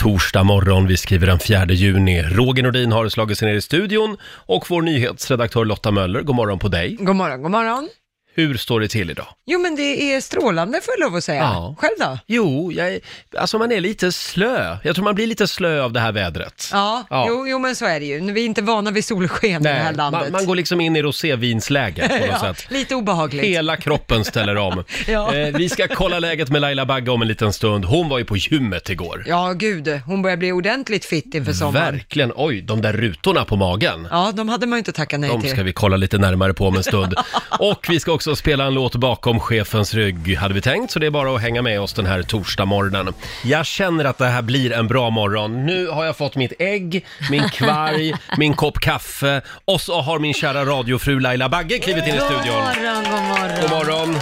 Torsdag morgon, vi skriver den 4 juni. Roger Nordin har slagit sig ner i studion och vår nyhetsredaktör Lotta Möller, god morgon på dig. God morgon, god morgon. Hur står det till idag? Jo, men det är strålande får jag lov att säga. Ja. Själv då? Jo, jag är, alltså man är lite slö. Jag tror man blir lite slö av det här vädret. Ja, Ja. Jo, jo, men så är det ju. Nu, Vi är inte vana vid solsken i det här landet. man, man går liksom in i rosévinsläge på något ja, sätt. lite obehagligt. Hela kroppen ställer om. Ja. eh, vi ska kolla läget med Laila Bagge om en liten stund. Hon var ju på gymmet igår. Ja, gud, hon börjar bli ordentligt fit inför sommaren. Verkligen. Oj, de där rutorna på magen. Ja, de hade man ju inte tackat nej De till. ska vi kolla lite närmare på om en stund. Och vi ska också spela en låt bakom chefens rygg, hade vi tänkt. Så det är bara att hänga med oss den här torsdagsmorgonen. Jag känner att det här blir en bra morgon. Nu har jag fått mitt ägg, min kvarg, min kopp kaffe och så har min kära radiofru Laila Bagge klivit in i studion. God morgon, god morgon. God morgon!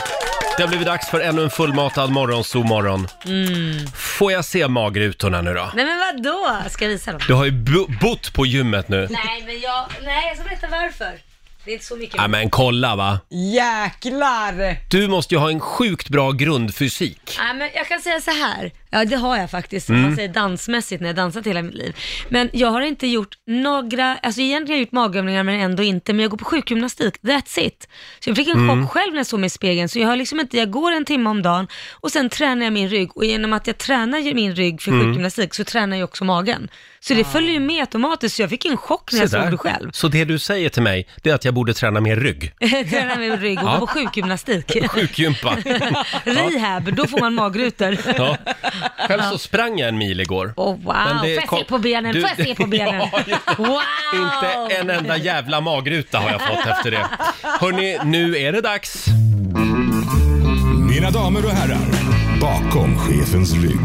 Det har blivit dags för ännu en fullmatad morgonzoo-morgon. Mm. Får jag se magrutorna nu då? Nej men vadå? Ska jag visa dem? Du har ju bo- bott på gymmet nu. Nej men jag, nej jag ska berätta varför. Det är inte så mycket. Ja men kolla va! Jäklar! Du måste ju ha en sjukt bra grundfysik. Nej men jag kan säga så här. Ja det har jag faktiskt, Mm. man säger dansmässigt när jag dansat hela mitt liv. Men jag har inte gjort några, alltså egentligen har jag gjort magövningar men ändå inte, men jag går på sjukgymnastik, that's it. Så jag fick en Mm. chock själv när jag såg mig i spegeln, så jag har liksom inte, jag går en timme om dagen och sen tränar jag min rygg och genom att jag tränar min rygg för Mm. sjukgymnastik så tränar jag också magen. Så det följer ju med automatiskt, så jag fick en chock när jag såg det själv. Så det du säger till mig, det är att jag borde träna mer rygg. tränar min rygg och Ja. gå på sjukgymnastik. Sjukgympa. Rehab, då får man magrutor. Ja. Själv så sprang jag en mil igår. Oh, wow, Men det får jag kom- se på benen? Du- Får jag se på benen? Ja, just wow! Inte en enda jävla magruta har jag fått efter det. Hörni, nu är det dags. Mina damer och herrar, bakom chefens rygg.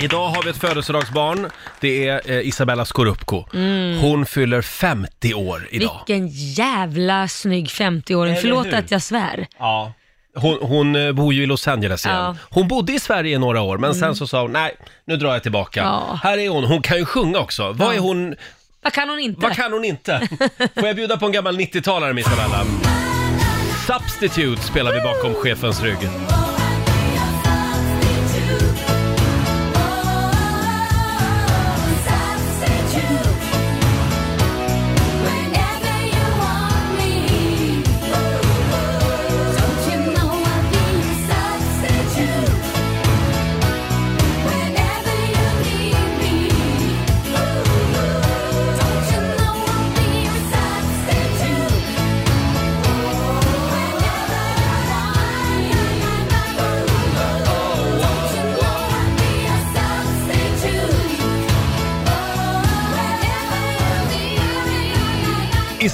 Idag har vi ett födelsedagsbarn. Det är eh, Isabella Scorupco. Hon fyller 50 år idag. Vilken jävla snygg 50-åring. Eller Förlåt hur? att jag svär. Ja. Hon, hon eh, bor ju i Los Angeles igen. Ja. Mm. Hon bodde i Sverige i några år, men sen så sa hon, nej, nu drar jag tillbaka. Ja. Här är hon, hon kan ju sjunga också. Vad är hon, Vad kan hon inte? vad kan hon inte? Får jag bjuda på en gammal 90-talare med Isabella? Substitute spelar vi bakom chefens rygg.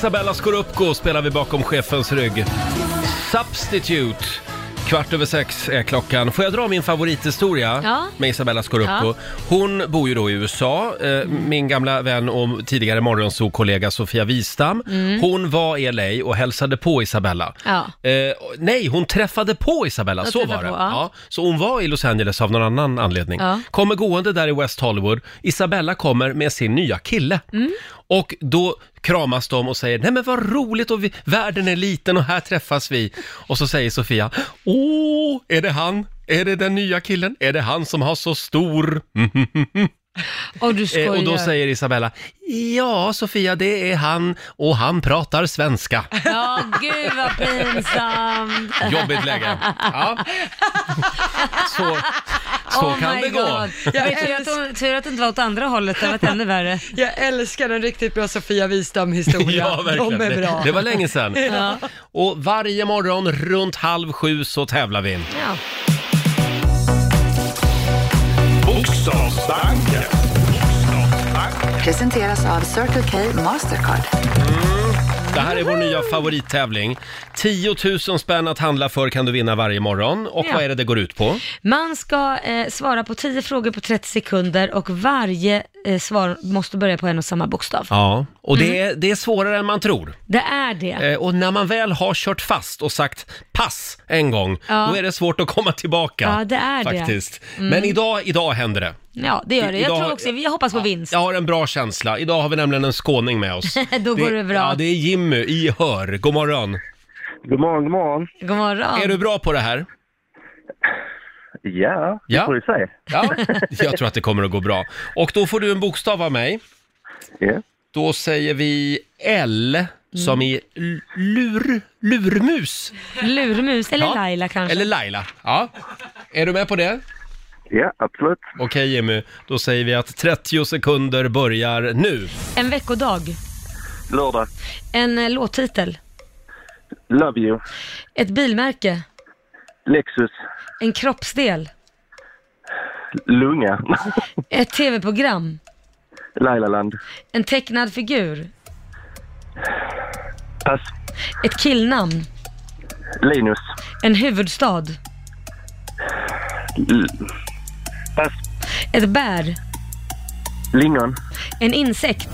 Isabella Scorupco spelar vi bakom chefens rygg. Substitute. Kvart över sex är klockan. Får jag dra min favorithistoria Ja. med Isabella Scorupco? Ja. Hon bor ju då i USA. Eh, min gamla vän och tidigare morgonzoo-kollega Sofia Wistam. Hon var i LA och hälsade på Isabella. Ja. Eh, nej, hon träffade på Isabella, Jag så träffade var det. på, ja. Ja, så hon var i Los Angeles av någon annan anledning. Ja. Kommer gående där i West Hollywood. Isabella kommer med sin nya kille. Och då kramas de och säger, nej men vad roligt och vi, världen är liten och här träffas vi. Och så säger Sofia, åh, är det han? Är det den nya killen? Är det han som har så stor... Och du Eh, skojar. och då säger Isabella, ja Sofia det är han och han pratar svenska. Ja, gud vad pinsamt. Jobbigt läge. Ja. Så, så oh kan my det gå. God. Jag tur, att hon, tur att det inte var åt andra hållet, det var ännu värre. Jag älskar en riktigt bra Sofia Wistam-historia. Ja, verkligen. De är bra. Det, det var länge sedan. Ja. Och varje morgon runt halv sju så tävlar vi. Ja. Bokstavsbanken. Presenteras av Circle K Mastercard. Det här är vår nya favorittävling. 10 000 spänn att handla för kan du vinna varje morgon. Och Ja. vad är det det går ut på? Man ska eh, svara på 10 frågor på 30 sekunder och varje eh, svar måste börja på en och samma bokstav. Ja, och det Mm. är, det är svårare än man tror. Det är det. Eh, och när man väl har kört fast och sagt pass en gång, Ja. då är det svårt att komma tillbaka. Ja, det är det. Mm. faktiskt. Men idag, idag händer det. Ja, det gör det. Jag Idag- tror också, jag hoppas på vinst. Jag har en bra känsla. Idag har vi nämligen en skåning med oss. Då går det bra. Ja, det är Jimmy i Hör. God morgon. God morgon, god morgon. God morgon. Är du bra på det här? Ja, det Ja. får vi se. Ja, jag tror att det kommer att gå bra. Och då får du en bokstav av mig. Ja. Då säger vi L som i l- lur, lurmus. Lurmus, eller Ja. Laila kanske. Eller Laila. Ja. Är du med på det? ja, absolut. Okej Jimmy, då säger vi att 30 sekunder börjar nu. En veckodag. Lördag. En eh, låttitel. Love you. Ett bilmärke. Lexus. En kroppsdel. Lunga. Ett tv-program. Lailaland. En tecknad figur. Pass. Ett killnamn. Linus. En huvudstad. L- Pass. Ett bär. Lingon. En insekt.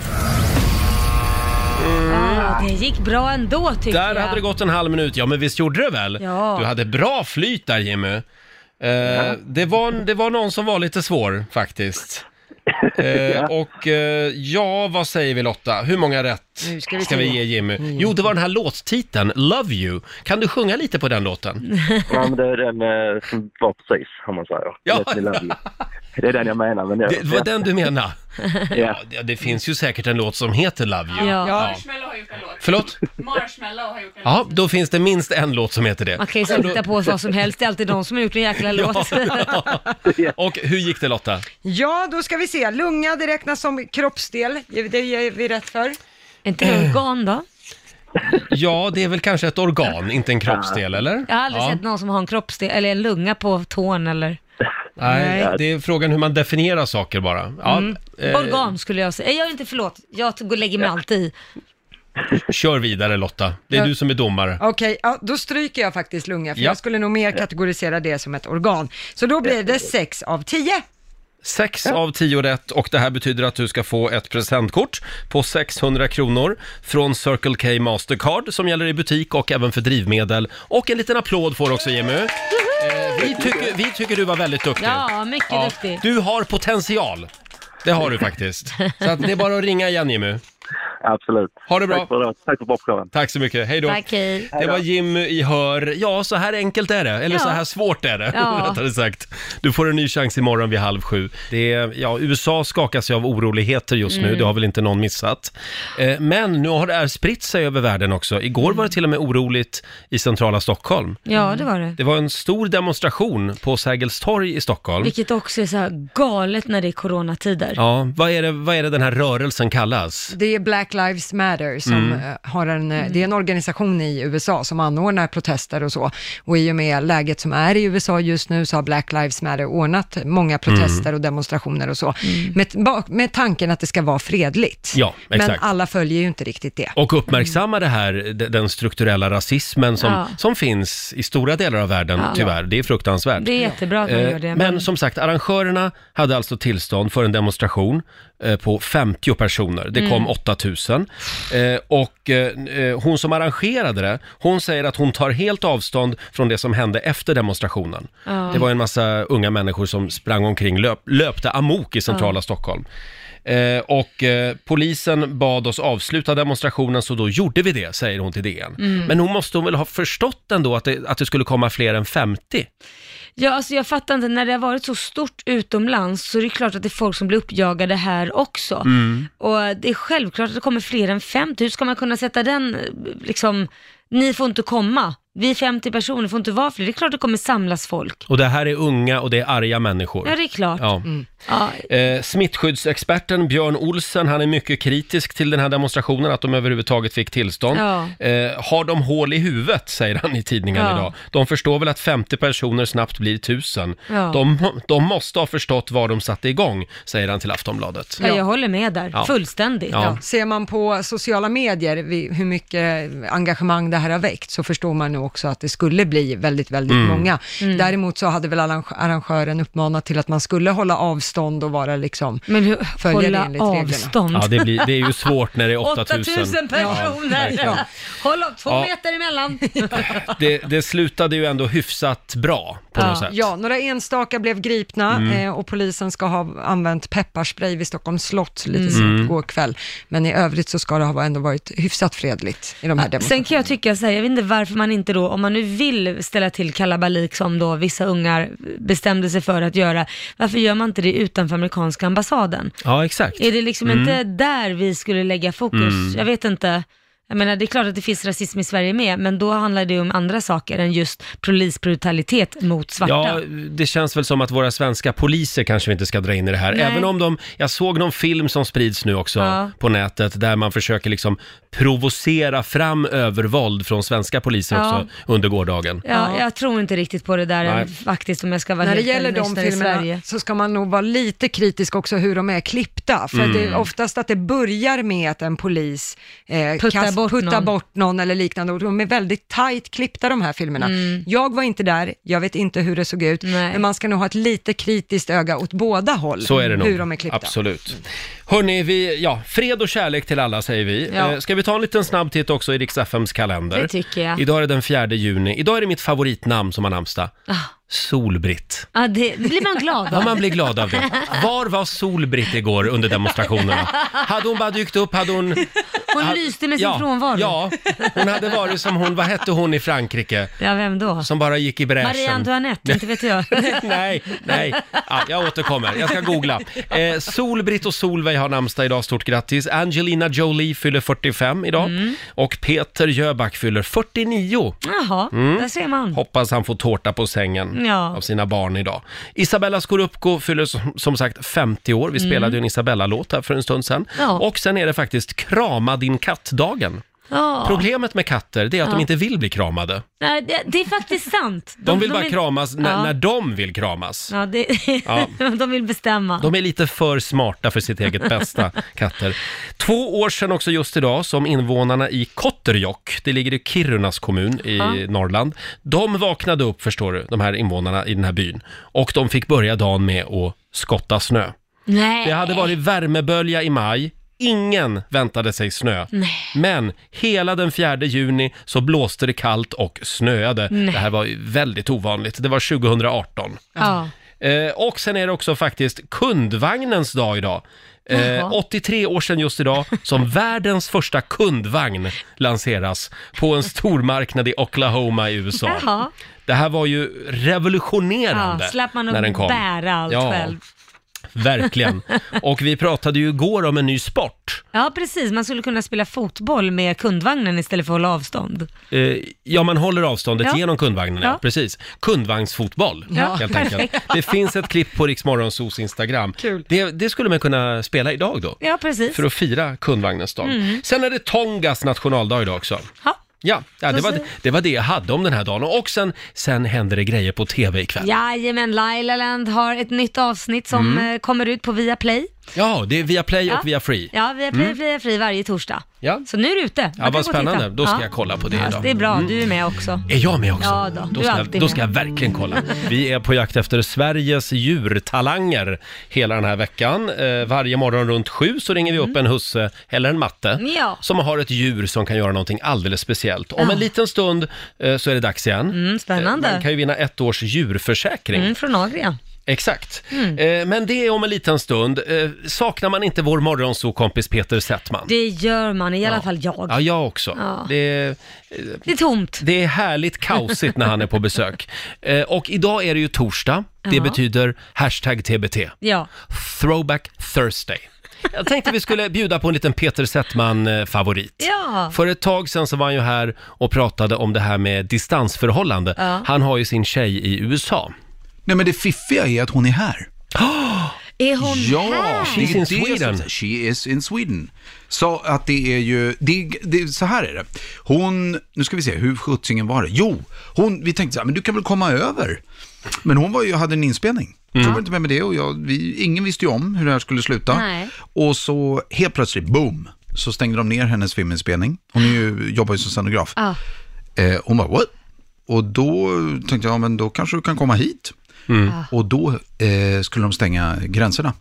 Det gick bra ändå tycker. Där jag. hade det gått en halv minut. Ja, men visst gjorde det väl? Ja. Du hade bra flyt där Jimmy. Eh, det, var, det var någon som var lite svår faktiskt. Eh, och eh, ja, vad säger vi Lotta? Hur många rätt Nu ska vi ska se. vi ge Jimmy? Jo, det var den här låttiteln, Love You. Kan du sjunga lite på den låten? Ja, men det är den eh, som var precis, om man säger. Ja. Let me love you. Det är den jag menar. Men det, Det var den du menar? Ja. Ja, det finns ju säkert en låt som heter Love You. Ja. Marshmallow har gjort en låt. Förlåt? Marshmallow har gjort en Ja, då finns det minst en låt som heter det. Man kan ju sätta på vad som helst, det är alltid de som har gjort en jäkla låt. Och hur gick det Lotta? Ja, då ska vi se. Lunga, det räknas som kroppsdel. Det ger vi rätt för. inte det organ då? Ja, det är väl kanske ett organ, inte en kroppsdel, eller? Jag har aldrig ja. sett någon som har en kroppsdel, eller en lunga på tån eller... Nej, det är frågan hur man definierar saker bara. Ja, eh, Organ skulle jag säga. Jag är inte, förlåt, jag går- lägger mig alltid i. Kör vidare Lotta, det är Ja. du som är domare. Okej, ja, då stryker jag faktiskt lunga, för Ja. jag skulle nog mer kategorisera det som ett organ. Så då blir det 6 av 10. Sex av tio rätt och det här betyder att du ska få ett presentkort på 600 kronor från Circle K Mastercard som gäller i butik och även för drivmedel. Och en liten applåd får också Jimmy. Eh, vi, tycker, vi tycker du var väldigt duktig. Ja, mycket Ja, duktig. Du har potential. Det har du faktiskt. Så att det är bara att ringa igen Jimmy. Absolut. Ha det bra. Tack för, Tack för bortförklaringen. Tack så mycket, hej då. Tack, hej. Det var Jimmy i Hör. Ja, så här enkelt är det. Eller Ja. så här svårt är det, Ja. rättare sagt. Du får en ny chans imorgon vid halv sju. Det är, ja, USA skakas ju av oroligheter just Mm. nu, det har väl inte någon missat. Eh, Men nu har det här spritt sig över världen också. Igår var det till och med oroligt i centrala Stockholm. Ja, det var det. Det var en stor demonstration på Sergels torg i Stockholm. Vilket också är så här galet när det är coronatider. Ja, vad är, det, vad är det den här rörelsen kallas? Det är Black Lives Matter som Mm. eh, har en, eh, det är en organisation i USA som anordnar protester och så. Och i och med läget som är i USA just nu så har Black Lives Matter ordnat många protester Mm. och demonstrationer och så. Med, ba- med tanken att det ska vara fredligt. Ja, Men exakt. alla följer ju inte riktigt det. Och uppmärksamma det här, de- den strukturella rasismen som, Ja. som finns i stora delar av världen, Ja. tyvärr. Det är fruktansvärt. Det är jättebra att man Eh, gör det. Men som sagt, arrangörerna hade alltså tillstånd för en demonstration på 50 personer. Det Mm. Kom 8000. Eh, och eh, eh, hon som arrangerade det, hon säger att hon tar helt avstånd från det som hände efter demonstrationen. Ja. Det var en massa unga människor som sprang omkring, löp, löpte amok i centrala Stockholm. Eh, och eh, polisen bad oss avsluta demonstrationen så då gjorde vi det, säger hon till DN. Mm. Men hon måste hon väl ha förstått ändå att det, att det skulle komma fler än 50? Ja, alltså jag fattar inte, när det har varit så stort utomlands så är det klart att det är folk som blir uppjagade här också. Mm. Och det är självklart att det kommer fler än 50. Hur ska man kunna sätta den, liksom, ni får inte komma. Vi är 50 personer, får inte vara fler. Det är klart det kommer samlas folk. Och det här är unga och det är arga människor. Ja, det är klart. Ja. Ja, Eh, smittskyddsexperten Björn Olsen, han är mycket kritisk till den här demonstrationen, att de överhuvudtaget fick tillstånd. Ja. Eh, har de hål i huvudet, säger han i tidningen Ja. idag. De förstår väl att 50 personer snabbt blir 1000. Ja. De, de måste ha förstått vad de satte igång, säger han till Aftonbladet. ja. jag håller med där. Ja. Fullständigt. Ja. Ja, ser man på sociala medier vi- hur mycket engagemang det här har väckt så förstår man nu också att det skulle bli väldigt, väldigt Mm. många. Däremot så hade väl arrang- arrangören uppmanat till att man skulle hålla avstånd avstånd och vara liksom, Men hur, Följa det hålla enligt reglerna. avstånd. Ja, det, blir, det är ju svårt när det är 8000. 8000 personer! verkligen. Håll upp, två Ja. meter emellan. Det, det slutade ju ändå hyfsat bra på Ja. något sätt. ja, några enstaka blev gripna Mm. eh, och polisen ska ha använt pepparspray vid Stockholms slott lite Mm. sent igår kväll. Men i övrigt så ska det ha ändå varit hyfsat fredligt i de här Sen demonstrationerna. kan jag tycka så här, jag vet inte varför man inte då, om man nu vill ställa till kalabalik som då vissa ungar bestämde sig för att göra, varför gör man inte det utanför amerikanska ambassaden? Ja, exakt. Är det liksom Mm. inte där vi skulle lägga fokus? Jag vet inte. Jag menar, det är klart att det finns rasism i Sverige med, men då handlar det om andra saker än just polisbrutalitet mot svarta. Ja, det känns väl som att våra svenska poliser kanske vi inte ska dra in i det här. Nej. Även om de, jag såg någon film som sprids nu också Ja. på nätet där man försöker liksom provocera fram övervåld från svenska poliser Ja. också under gårdagen. Ja, jag tror inte riktigt på det där Nej. än, faktiskt om jag ska vara När det helt gäller ärlig, de i filmerna Sverige. så ska man nog vara lite kritisk också hur de är klippta. För Mm. det är oftast att det börjar med att en polis eh, Puttar bort puttar någon. bort någon eller liknande och de är väldigt tajt klippta de här filmerna. Jag var inte där, jag vet inte hur det såg ut, Mm. Nej. men man ska nog ha ett lite kritiskt öga åt båda håll. Så är det nog. Hur de är klippta. Absolut. Hörni, vi, ja, fred och kärlek till alla säger vi. Ja. Eh, ska vi ta en liten snabb titt också i Rix FMs kalender? Det tycker jag. Idag är det den 4 juni. Idag är det mitt favoritnamn som har namnsdag. Ah. Solbritt. Ja, det blir man glad Ja, av. man blir glad av det. Var var Solbritt igår under demonstrationerna? Hade hon bara dykt upp, hade hon... Hon lyste med sin ja, frånvaro. Ja, hon hade varit som hon, vad hette hon i Frankrike? Ja, vem då? Som bara gick i bräschen. Marie Antoinette, inte vet jag. nej, nej. Ja, jag återkommer. Jag ska googla. Eh, Solbritt och Solveig har namnsdag idag. Stort grattis. Angelina Jolie fyller 45 idag. Mm. Och Peter Jöback fyller 49. Jaha, där ser man. Hoppas han får tårta på sängen Ja. av sina barn idag. Isabella Scorupco fyller som, som sagt 50 år. Vi spelade ju en Isabella-låt här för en stund sedan. Mm. Ja. Och sen är det faktiskt krama din katt-dagen. Ja. Problemet med katter, det är att de Ja. inte vill bli kramade. Nej, det, det är faktiskt sant. De, vill bara kramas när, Ja. när de vill kramas. Ja, det, Ja. de vill bestämma. De är lite för smarta för sitt eget bästa, katter. Två år sedan också just idag som invånarna i Kotterjokk, det ligger i Kirunas kommun i Ja. Norrland, de vaknade upp, förstår du, de här invånarna i den här byn. Och de fick börja dagen med att skotta snö. Nej. Det hade varit värmebölja i maj, ingen väntade sig snö. Men hela den 4 juni så blåste det kallt och snöade. Nej. Det här var ju väldigt ovanligt. Det var 2018. Ja. Eh, och sen är det också faktiskt kundvagnens dag idag. Eh, Jaha. 83 år sedan just idag som världens första kundvagn lanseras på en stormarknad i Oklahoma i USA. Jaha. Det här var ju revolutionerande Ja, slapp man när den att kom. bära allt själv. Verkligen. Och vi pratade ju igår om en ny sport. Ja, precis. Man skulle kunna spela fotboll med kundvagnen istället för att hålla avstånd. Eh, ja, man håller avståndet Ja. genom kundvagnen, ja. Ja. precis. Kundvagnsfotboll, Ja, helt enkelt. Det finns ett klipp på Riksmorgonsos Instagram. Kul. Det, det skulle man kunna spela idag då. Ja, precis. För att fira kundvagnens dag. Sen är det Tongas nationaldag idag också. Ja. Ja, ja det, var, det var det jag hade om den här dagen. Och sen, sen händer det grejer på tv ikväll. Jajamän, Lailaland har ett nytt avsnitt som Mm. eh, kommer ut på Viaplay. Ja, det är via Play Ja. och via Free. Ja, Viaplay mm. Via Free varje torsdag. Ja. Så nu är det ute. Man Ja, kan vad gå och titta. spännande. Då ska Ja. jag kolla på det Ja, idag. det är bra, Mm. du är med också. Är jag med också? Ja då, du är ska, alltid då med. ska jag verkligen kolla. Vi är på jakt efter Sveriges djurtalanger hela den här veckan. Eh, varje morgon runt sju så ringer vi upp en husse eller en matte Mm. Ja. som har ett djur som kan göra någonting alldeles speciellt. Om en liten stund eh, så är det dags igen. Mm, spännande. Man kan ju vinna ett års djurförsäkring. Mm, från Agria. Exakt. Mm. Eh, men det är om en liten stund. Eh, saknar man inte vår morgonsokompis Peter Settman? Det gör man, i alla fall jag. Ja, jag också. Ja. Det, är- Det är tomt. det är härligt kaosigt när han är på besök. Eh, och idag är det ju torsdag. Det Ja. betyder hashtag TBT. Ja. Throwback Thursday. Jag tänkte vi skulle bjuda på en liten Peter Settman-favorit. Ja. För ett tag sedan så var han ju här och pratade om det här med distansförhållande. Ja. Han har ju sin tjej i USA. Nej men det fiffiga är att hon är här. Är hon Ja, här? She's in Sweden. She is in Sweden. Så att det är ju, det, det, så här är det. Hon, nu ska vi se, hur sjuttsingen var det? Jo, hon, vi tänkte så här, men du kan väl komma över. Men hon var ju, hade en inspelning. Så var inte med med det och jag, vi, ingen visste ju om hur det här skulle sluta. Nej. Och så helt plötsligt, boom, så stängde de ner hennes filminspelning. Hon är ju, jobbar ju som scenograf. Ja. Eh, hon bara, what? Och då tänkte jag, ja, men då kanske du kan komma hit. Och då eh, skulle de stänga gränserna.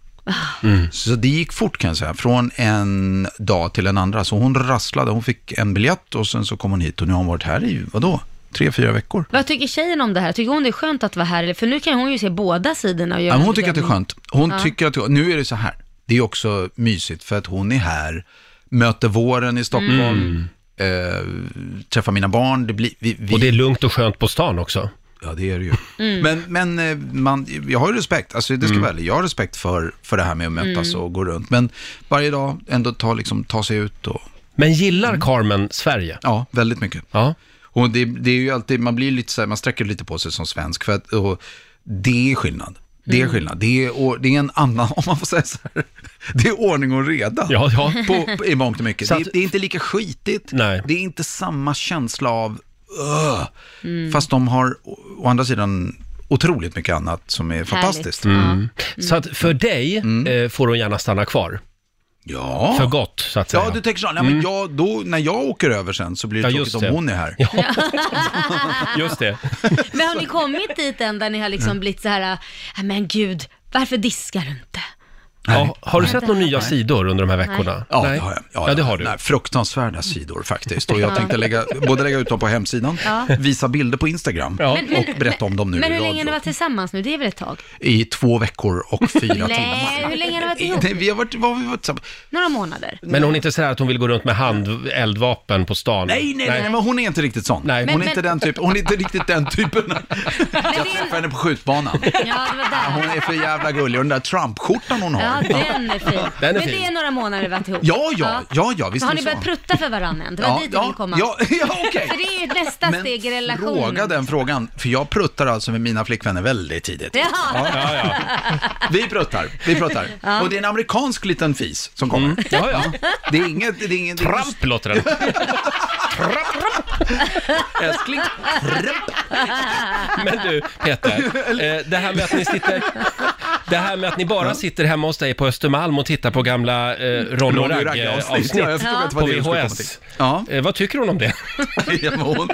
Så det gick fort kan jag säga, från en dag till en andra. Så hon rasslade, hon fick en biljett och sen så kom hon hit och nu har hon varit här i, vadå, tre, fyra veckor. Vad tycker tjejen om det här? Tycker hon det är skönt att vara här? För nu kan hon ju se båda sidorna och göra Ja, hon tycker att det är skönt. Hon Ja. tycker att, nu är det så här, det är också mysigt för att hon är här, möter våren i Stockholm, eh, träffar mina barn, det blir, vi, vi, Och det är lugnt och skönt på stan också. Ja, det är det ju. Men, men eh, man, jag har ju respekt, alltså det ska vara ärligt, jag har respekt för, för det här med att mötas och gå runt. Men varje dag ändå ta, liksom, ta sig ut och, Men gillar Carmen Sverige? ja, väldigt mycket. Ja. Och det, det är ju alltid, man blir lite så här, man sträcker lite på sig som svensk, för att och det är skillnad. Det är skillnad. Det är, och det är en annan, om man får säga så här, det är ordning och reda. Ja, ja. På, på, I mångt och mycket. Så det, att- är, det är inte lika skitigt. Nej. Det är inte samma känsla av "Ugh", Fast de har å, å andra sidan otroligt mycket annat som är fantastiskt. Mm. Så att för dig eh, får hon gärna stanna kvar. Ja. För gott, så att säga. Ja, du tänker så. Nej, men jag, då, när jag åker över sen så blir det Ja, tråkigt om det. hon är här. Just det. Men har ni kommit dit än där ni har liksom blivit så här, "Ah, men gud, varför diskar du inte? Ja, har du sett några nya sidor under de här veckorna? Ja, Nej. det har jag. Ja, det har du. Nej, fruktansvärda sidor faktiskt. Och jag tänkte lägga, både lägga ut dem på hemsidan, visa bilder på Instagram Ja. Men- och berätta om dem nu Men i hur länge har ni varit tillsammans nu? Det är väl ett tag? I två veckor och fyra Nej, timmar. hur länge har ni varit ihop? Nej, Vi har varit, vad har vi varit tillsammans? Några månader? Men hon är inte så här att hon vill gå runt med hand, eldvapen på stan? Nej, nej, nej, men hon är inte riktigt sån. Nej. Hon Men- är inte den typen, hon är inte riktigt den typen. Jag träffade henne på skjutbanan. Ja, det var Hon där. är för jävla gullig och den där Trump-skjortan hon har. Ja, den är fin. Den är men fin. det är några månader varit ihop? Ja, ja, ja, ja, visst Så har är ni det börjat så. prutta för varandra än? Det var Ja, dit jag ville ja, komma. ja, ja, okej. För det är ju nästa Men steg i relationen. fråga den frågan, för jag pruttar alltså med mina flickvänner väldigt tidigt. Ja. Ja, ja. Vi pruttar, vi pruttar. Och det är en amerikansk liten fis som kommer. Mm. ja, ja. Det är inget, det är inget... det är inget- Tramp låter den. Älskling. Men du, Peter, eh, det här med att ni sitter... Det här med att ni bara sitter hemma hos dig på Östermalm och tittar på gamla eh, Ron och Ronny Ragge-avsnitt Ja, jag förstod Ja. inte vad på det skulle komma till. VHS. Ja. Eh, vad tycker hon om det? Ja, men hon,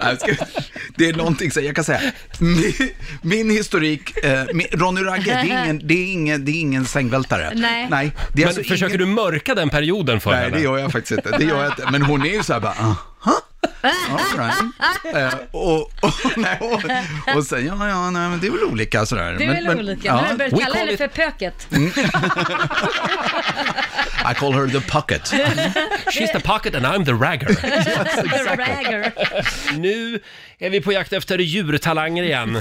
jag ska, det är någonting, så jag kan säga, min, min historik, eh, min, Ronny Ragge, det är ingen, det är ingen, det är ingen sängvältare. Nej. Nej det är Men alltså försöker ingen, du mörka den perioden för Nej, henne? det gör jag faktiskt inte. Det gör jag inte. Men hon är ju så här bara, aha. All right. eh, och, och, och, och sen, ja, ja, nej, men det är väl olika sådär. Det är men, väl men, olika. Ja, Men jag började we kalla henne it- för Pöket. I call her the pocket. She's the pocket and I'm the ragger. Ragger. Nu är vi på jakt efter djurtalanger igen.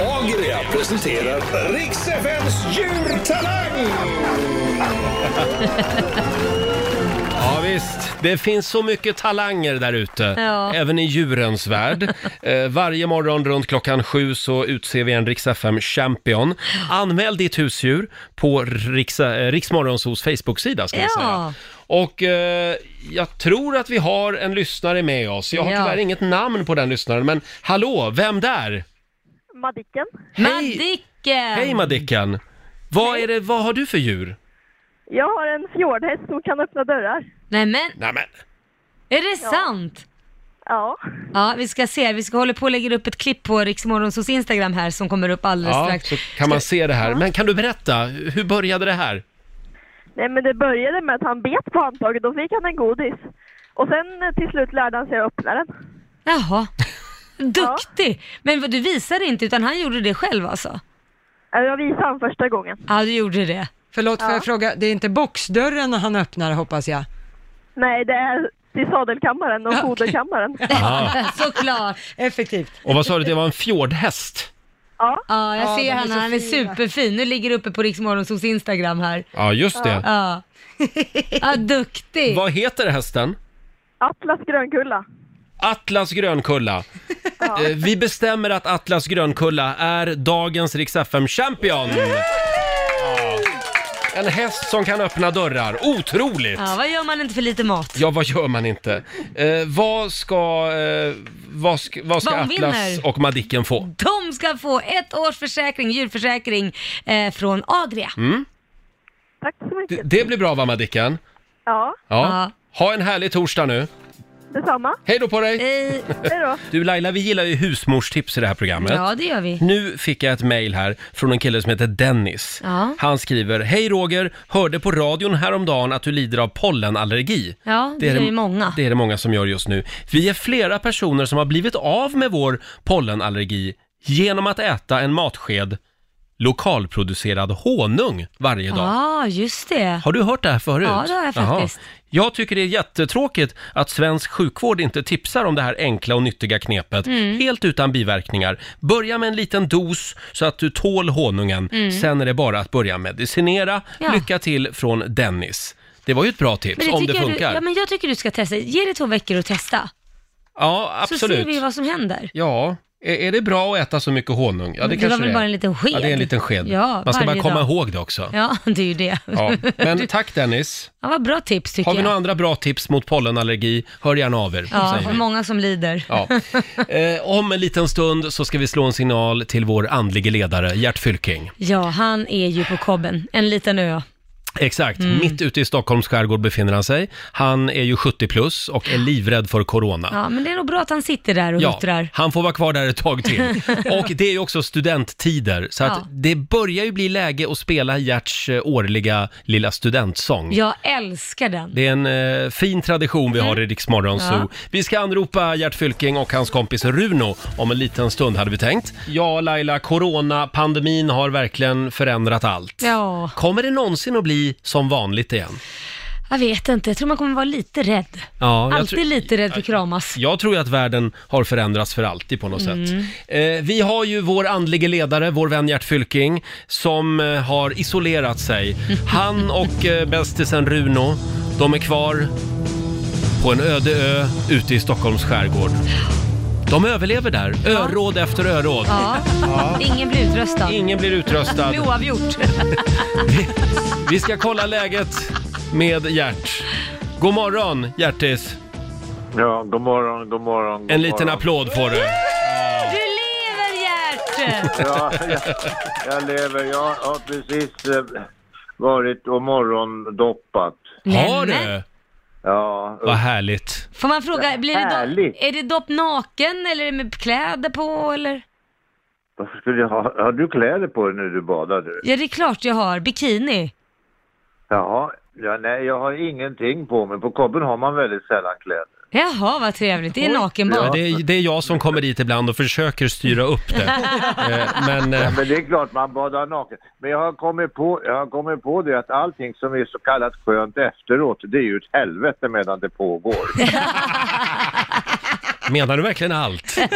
Agria presenterar Riks FMs djurtalang. Ja, visst. Det finns så mycket talanger där ute, Ja. även i djurens värld. Eh, varje morgon runt klockan sju så utser vi en Rix FM champion. Anmäl ditt husdjur på Rix, eh, Riksmorgonsos Facebook-sida ska vi Ja. säga. Och eh, jag tror att vi har en lyssnare med oss. Jag har Ja. tyvärr inget namn på den lyssnaren, men hallå, vem där? Madicken. Hej, Madicken! hej Madicken! Vad, är det, vad har du för djur? Jag har en fjordhäst som kan öppna dörrar. Nej men, Nämen, är det sant? Ja. Ja, vi ska se. Vi ska hålla på och lägga upp ett klipp på Riksmorgonsos Instagram här som kommer upp alldeles ja, strax. så kan man se det här. Men kan du berätta, hur började det här? Nej men det började med att han bet på handtaget, då fick han en godis. Och sen eh, till slut lärde han sig att öppna den. Jaha. Duktig! Men vad, du visade inte utan han gjorde det själv alltså? Eh, Jag visade han första gången. Ja, du gjorde det. Förlåt, får jag fråga, det är inte boxdörren han öppnar hoppas jag? Nej, det är till sadelkammaren och Ja, foderkammaren. Såklart. Effektivt. Och vad sa du, det var en fjordhäst? Ja. Ja, jag Ja, ser de är han. så Han är fina. superfin. Nu ligger det uppe på Riksmorgonsos Instagram här. Ja, just det. Ja. Ja, duktig. Vad heter hästen? Atlas Grönkulla. Atlas Grönkulla. Eh, Vi bestämmer att Atlas Grönkulla är dagens Rix FM champion. Ja. En häst som kan öppna dörrar. Otroligt! Ja, vad gör man inte för lite mat? Ja, vad gör man inte? Eh, vad ska, eh, vad ska, vad ska Vad Atlas vinner? och Madicken få? De ska få ett års försäkring, djurförsäkring eh, från Adria. Mm. Tack så Det, mycket. det blir bra va Madicken? Ja. Ja. Ha en härlig torsdag nu. Detsamma. Hej då på dig! Hej. Hej då. Du Laila, vi gillar ju husmorstips i det här programmet. Ja, det gör vi. Nu fick jag ett mejl här från en kille som heter Dennis. Ja. Han skriver, Hej Roger, hörde på radion häromdagen att du lider av pollenallergi. Ja, det, är ju många. Det är det många som gör just nu. Vi är flera personer som har blivit av med vår pollenallergi genom att äta en matsked lokalproducerad honung varje dag. Ja, just det. Har du hört det här förut? Ja, det har jag faktiskt. Jag tycker det är jättetråkigt att svensk sjukvård inte tipsar om det här enkla och nyttiga knepet, Mm. helt utan biverkningar. Börja med en liten dos så att du tål honungen, sen är det bara att börja medicinera. Mm. Ja. Lycka till från Dennis. Det var ju ett bra tips, om det tycker jag funkar. Du, ja, men jag tycker du ska testa. Ge det två veckor och testa. Ja, Så absolut. ser vi vad som händer. Ja, är, är det bra att äta så mycket honung? Ja, det, det kanske var väl det är. bara en liten sked? Ja, det är en liten sked. Ja, Man ska bara varje komma dag. ihåg det också. Ja, det är ju det. Ja. Men tack Dennis. Ja, vad bra tips tycker Har vi jag. några andra bra tips mot pollenallergi? Hör gärna av er, Ja, säger vi. många som lider. Ja. Eh, om en liten stund så ska vi slå en signal till vår andlige ledare, Gert Fylking. Ja, han är ju på kobben. En liten ö. Exakt, Mm. mitt ute i Stockholms skärgård befinner han sig. Han är ju 70 plus och är livrädd för corona. Ja, men det är nog bra att han sitter där och huttrar. han får vara kvar där ett tag till. Och det är ju också studenttider, så att Ja. det börjar ju bli läge att spela Gerts eh, årliga lilla studentsång. Jag älskar den. Det är en eh, fin tradition vi har i Rix Morgon Zoo. Mm. Ja. Vi ska anropa Gert Fylking och hans kompis Runo om en liten stund hade vi tänkt. Ja, Laila, coronapandemin har verkligen förändrat allt. Ja, Kommer det någonsin att bli som vanligt igen? jag vet inte. Jag tror man kommer vara lite rädd. Ja, jag Alltid tror- lite rädd för kramas. Jag tror ju att världen har förändrats för alltid på något Mm. sätt. Eh, vi har ju vår andlige ledare, vår vän Gert Fylking, som eh, har isolerat sig. Han och eh, bästisen Runo, de är kvar på en öde ö ute i Stockholms skärgård. De överlever där, öråd efter öråd. Ja, ingen blir utröstad. Ingen blir Det utröstad. blir oavgjort. Vi ska kolla läget med Gert. God morgon, Gertis. Ja, god morgon, god morgon. God En liten morgon. applåd får du. Du lever Gert! Ja, jag, jag lever. Jag har precis eh, varit och morgondoppat. Har du? Ja, Vad härligt. Får man fråga, blir det dopp, Härligt. är det dopp naken eller är det med kläder på eller? varför skulle jag ha... Har du kläder på dig när du badar? Du? Ja, det är klart jag har. Bikini. Jaha, ja, nej, jag har ingenting på mig. På kobben har man väldigt sällan kläder. Jaha, vad trevligt. Det är nakenbad. Ja, det, är, det är jag som kommer dit ibland och försöker styra upp det. Eh, Men eh, Men det är klart man badar naken. Men jag har kommit på, jag har kommit på det att allting som är så kallat skönt efteråt, det är ju ett helvete medan det pågår. menar du verkligen allt?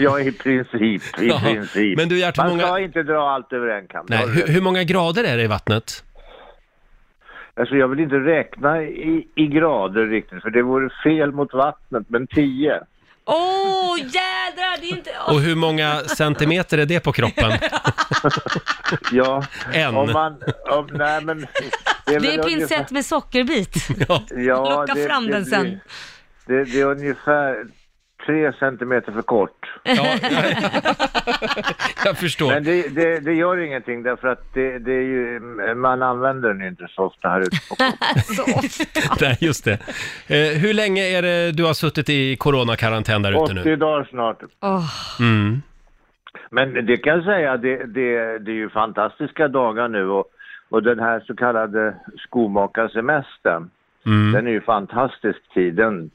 Ja, i princip. I princip. Men du, Gert, hur Man många- ska inte dra allt över en kam. Nej, hur, hur många grader är det i vattnet? Alltså jag vill inte räkna i, i grader riktigt, för det vore fel mot vattnet, men 10. Åh, oh, jädrar! Det är inte... Och hur många centimeter är det på kroppen? Ja, En. om man... Om, nej, men... Det är väl ungefär- pinsett med sockerbit. Ja, Ja, Locka fram den sen. Det, det är ungefär tre centimeter för kort. ja, jag förstår. Men det, det, det gör ingenting därför att det, det är ju, man använder den ju inte så ofta här ute på Så ofta. Nej, just det. Eh, hur länge är det du har suttit i coronakarantän där ute 80 nu? dagar snart. Åh, Mm. Men det kan jag säga, det, det, det är ju fantastiska dagar nu och, och den här så kallade skomakarsemestern, Mm. den är ju fantastisk tiden, eh,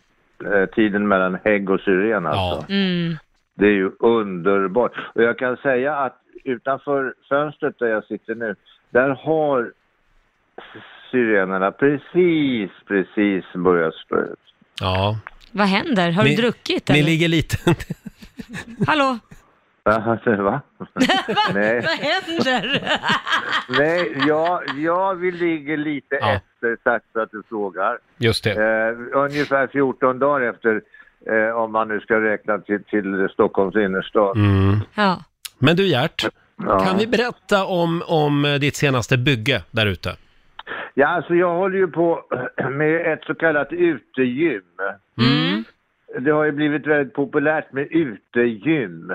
tiden mellan hägg och syren alltså. Ja. mm. Det är ju underbart. Och jag kan säga att utanför fönstret där jag sitter nu, där har syrenerna precis, precis börjat slå ut. ja. Vad händer? Har Ni- du druckit Ni eller? ligger lite... Hallå? Va? Nej, Vad händer? nej jag, jag vi ligger lite Ja. Efter, tack för att du frågar. Just det. Eh, ungefär 14 dagar efter, eh, om man nu ska räkna till, till Stockholms innerstad. Mm. Ja. Men du Gert, Ja. kan vi berätta om, om eh, ditt senaste bygge där ute? Ja, alltså jag håller ju på med ett så kallat utegym. Mm. Det har ju blivit väldigt populärt med utegym.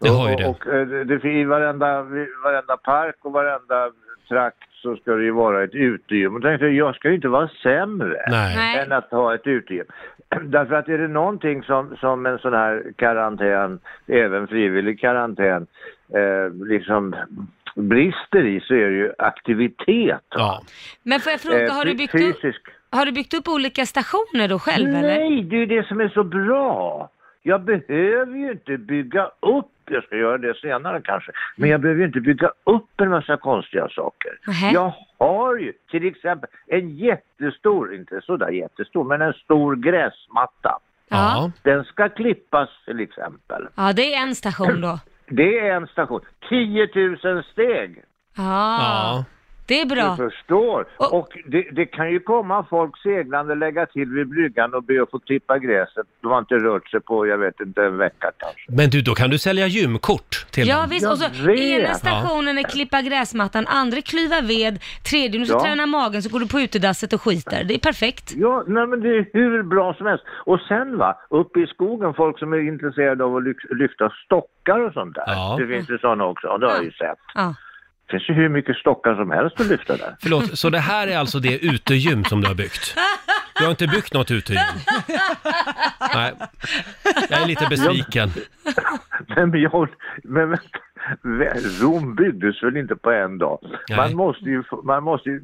Det har ju och, det. Och, eh, det, det, I varenda, varenda park och varenda trakt så ska det ju vara ett utegym. Och tänkte jag, jag ska ju inte vara sämre Nej. Nej. än att ha ett utegym. Därför att är det någonting som, som en sån här karantän, även frivillig karantän, eh, liksom brister i så är det ju aktivitet. Ja. Men får jag fråga, Eh, har du byggt upp, fysisk. har du byggt upp olika stationer då själv eller? Nej, det är ju det som är så bra. Jag behöver ju inte bygga upp, jag ska göra det senare kanske, men jag behöver ju inte bygga upp en massa konstiga saker. Nähä. Jag har ju till exempel en jättestor, inte sådär jättestor, men en stor gräsmatta. Ja. Den ska klippas till exempel. Ja, det är en station då. Det är en station. 10 000 steg. Ja, Ja. Det är bra. Du förstår. Och- Och det, det kan ju komma folk seglande, lägga till vid bryggan och be att få klippa gräset. De har inte rört sig på, jag vet inte, en vecka kanske. Men du, då kan du sälja gymkort till Ja dem. visst, Jag och så vet. ena stationen är klippa gräsmattan, andra klyva ved, tredje nu ska Ja. träna magen så går du på utedasset och skiter. Det är perfekt. Ja, nej men det är hur bra som helst. Och sen va, uppe i skogen, folk som är intresserade av att lyfta stockar och sånt där. Ja. Det finns ju sådana också, det har jag ju sett. Ja. Det finns ju hur mycket stockar som helst att lyfta där. Förlåt, så det här är alltså det utegym som du har byggt? Du har inte byggt något utegym? Nej, jag är lite besviken. Nej, men jag, men vänta, Rom byggdes väl inte på en dag? Nej. Man måste ju, man måste ju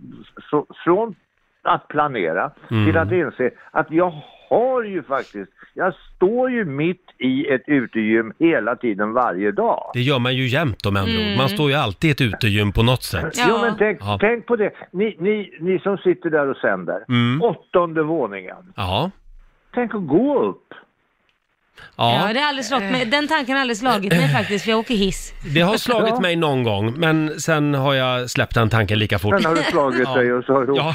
så, från att planera Mm. till att inse att jag har ju faktiskt, jag står ju mitt i ett utegym hela tiden varje dag. Det gör man ju jämt om andra ord. Man står ju alltid i ett utegym på något sätt. Ja. Jo, men tänk, Ja. tänk på det. Ni, ni, ni som sitter där och sänder, Mm. åttonde våningen. Ja. Tänk att gå upp. Ja, Ja, det har aldrig slagit mig. Den tanken har aldrig slagit mig faktiskt, för jag åker hiss. det har slagit Ja. mig någon gång, men sen har jag släppt den tanken lika fort. Sen har du slagit Ja. dig och så har du Ja,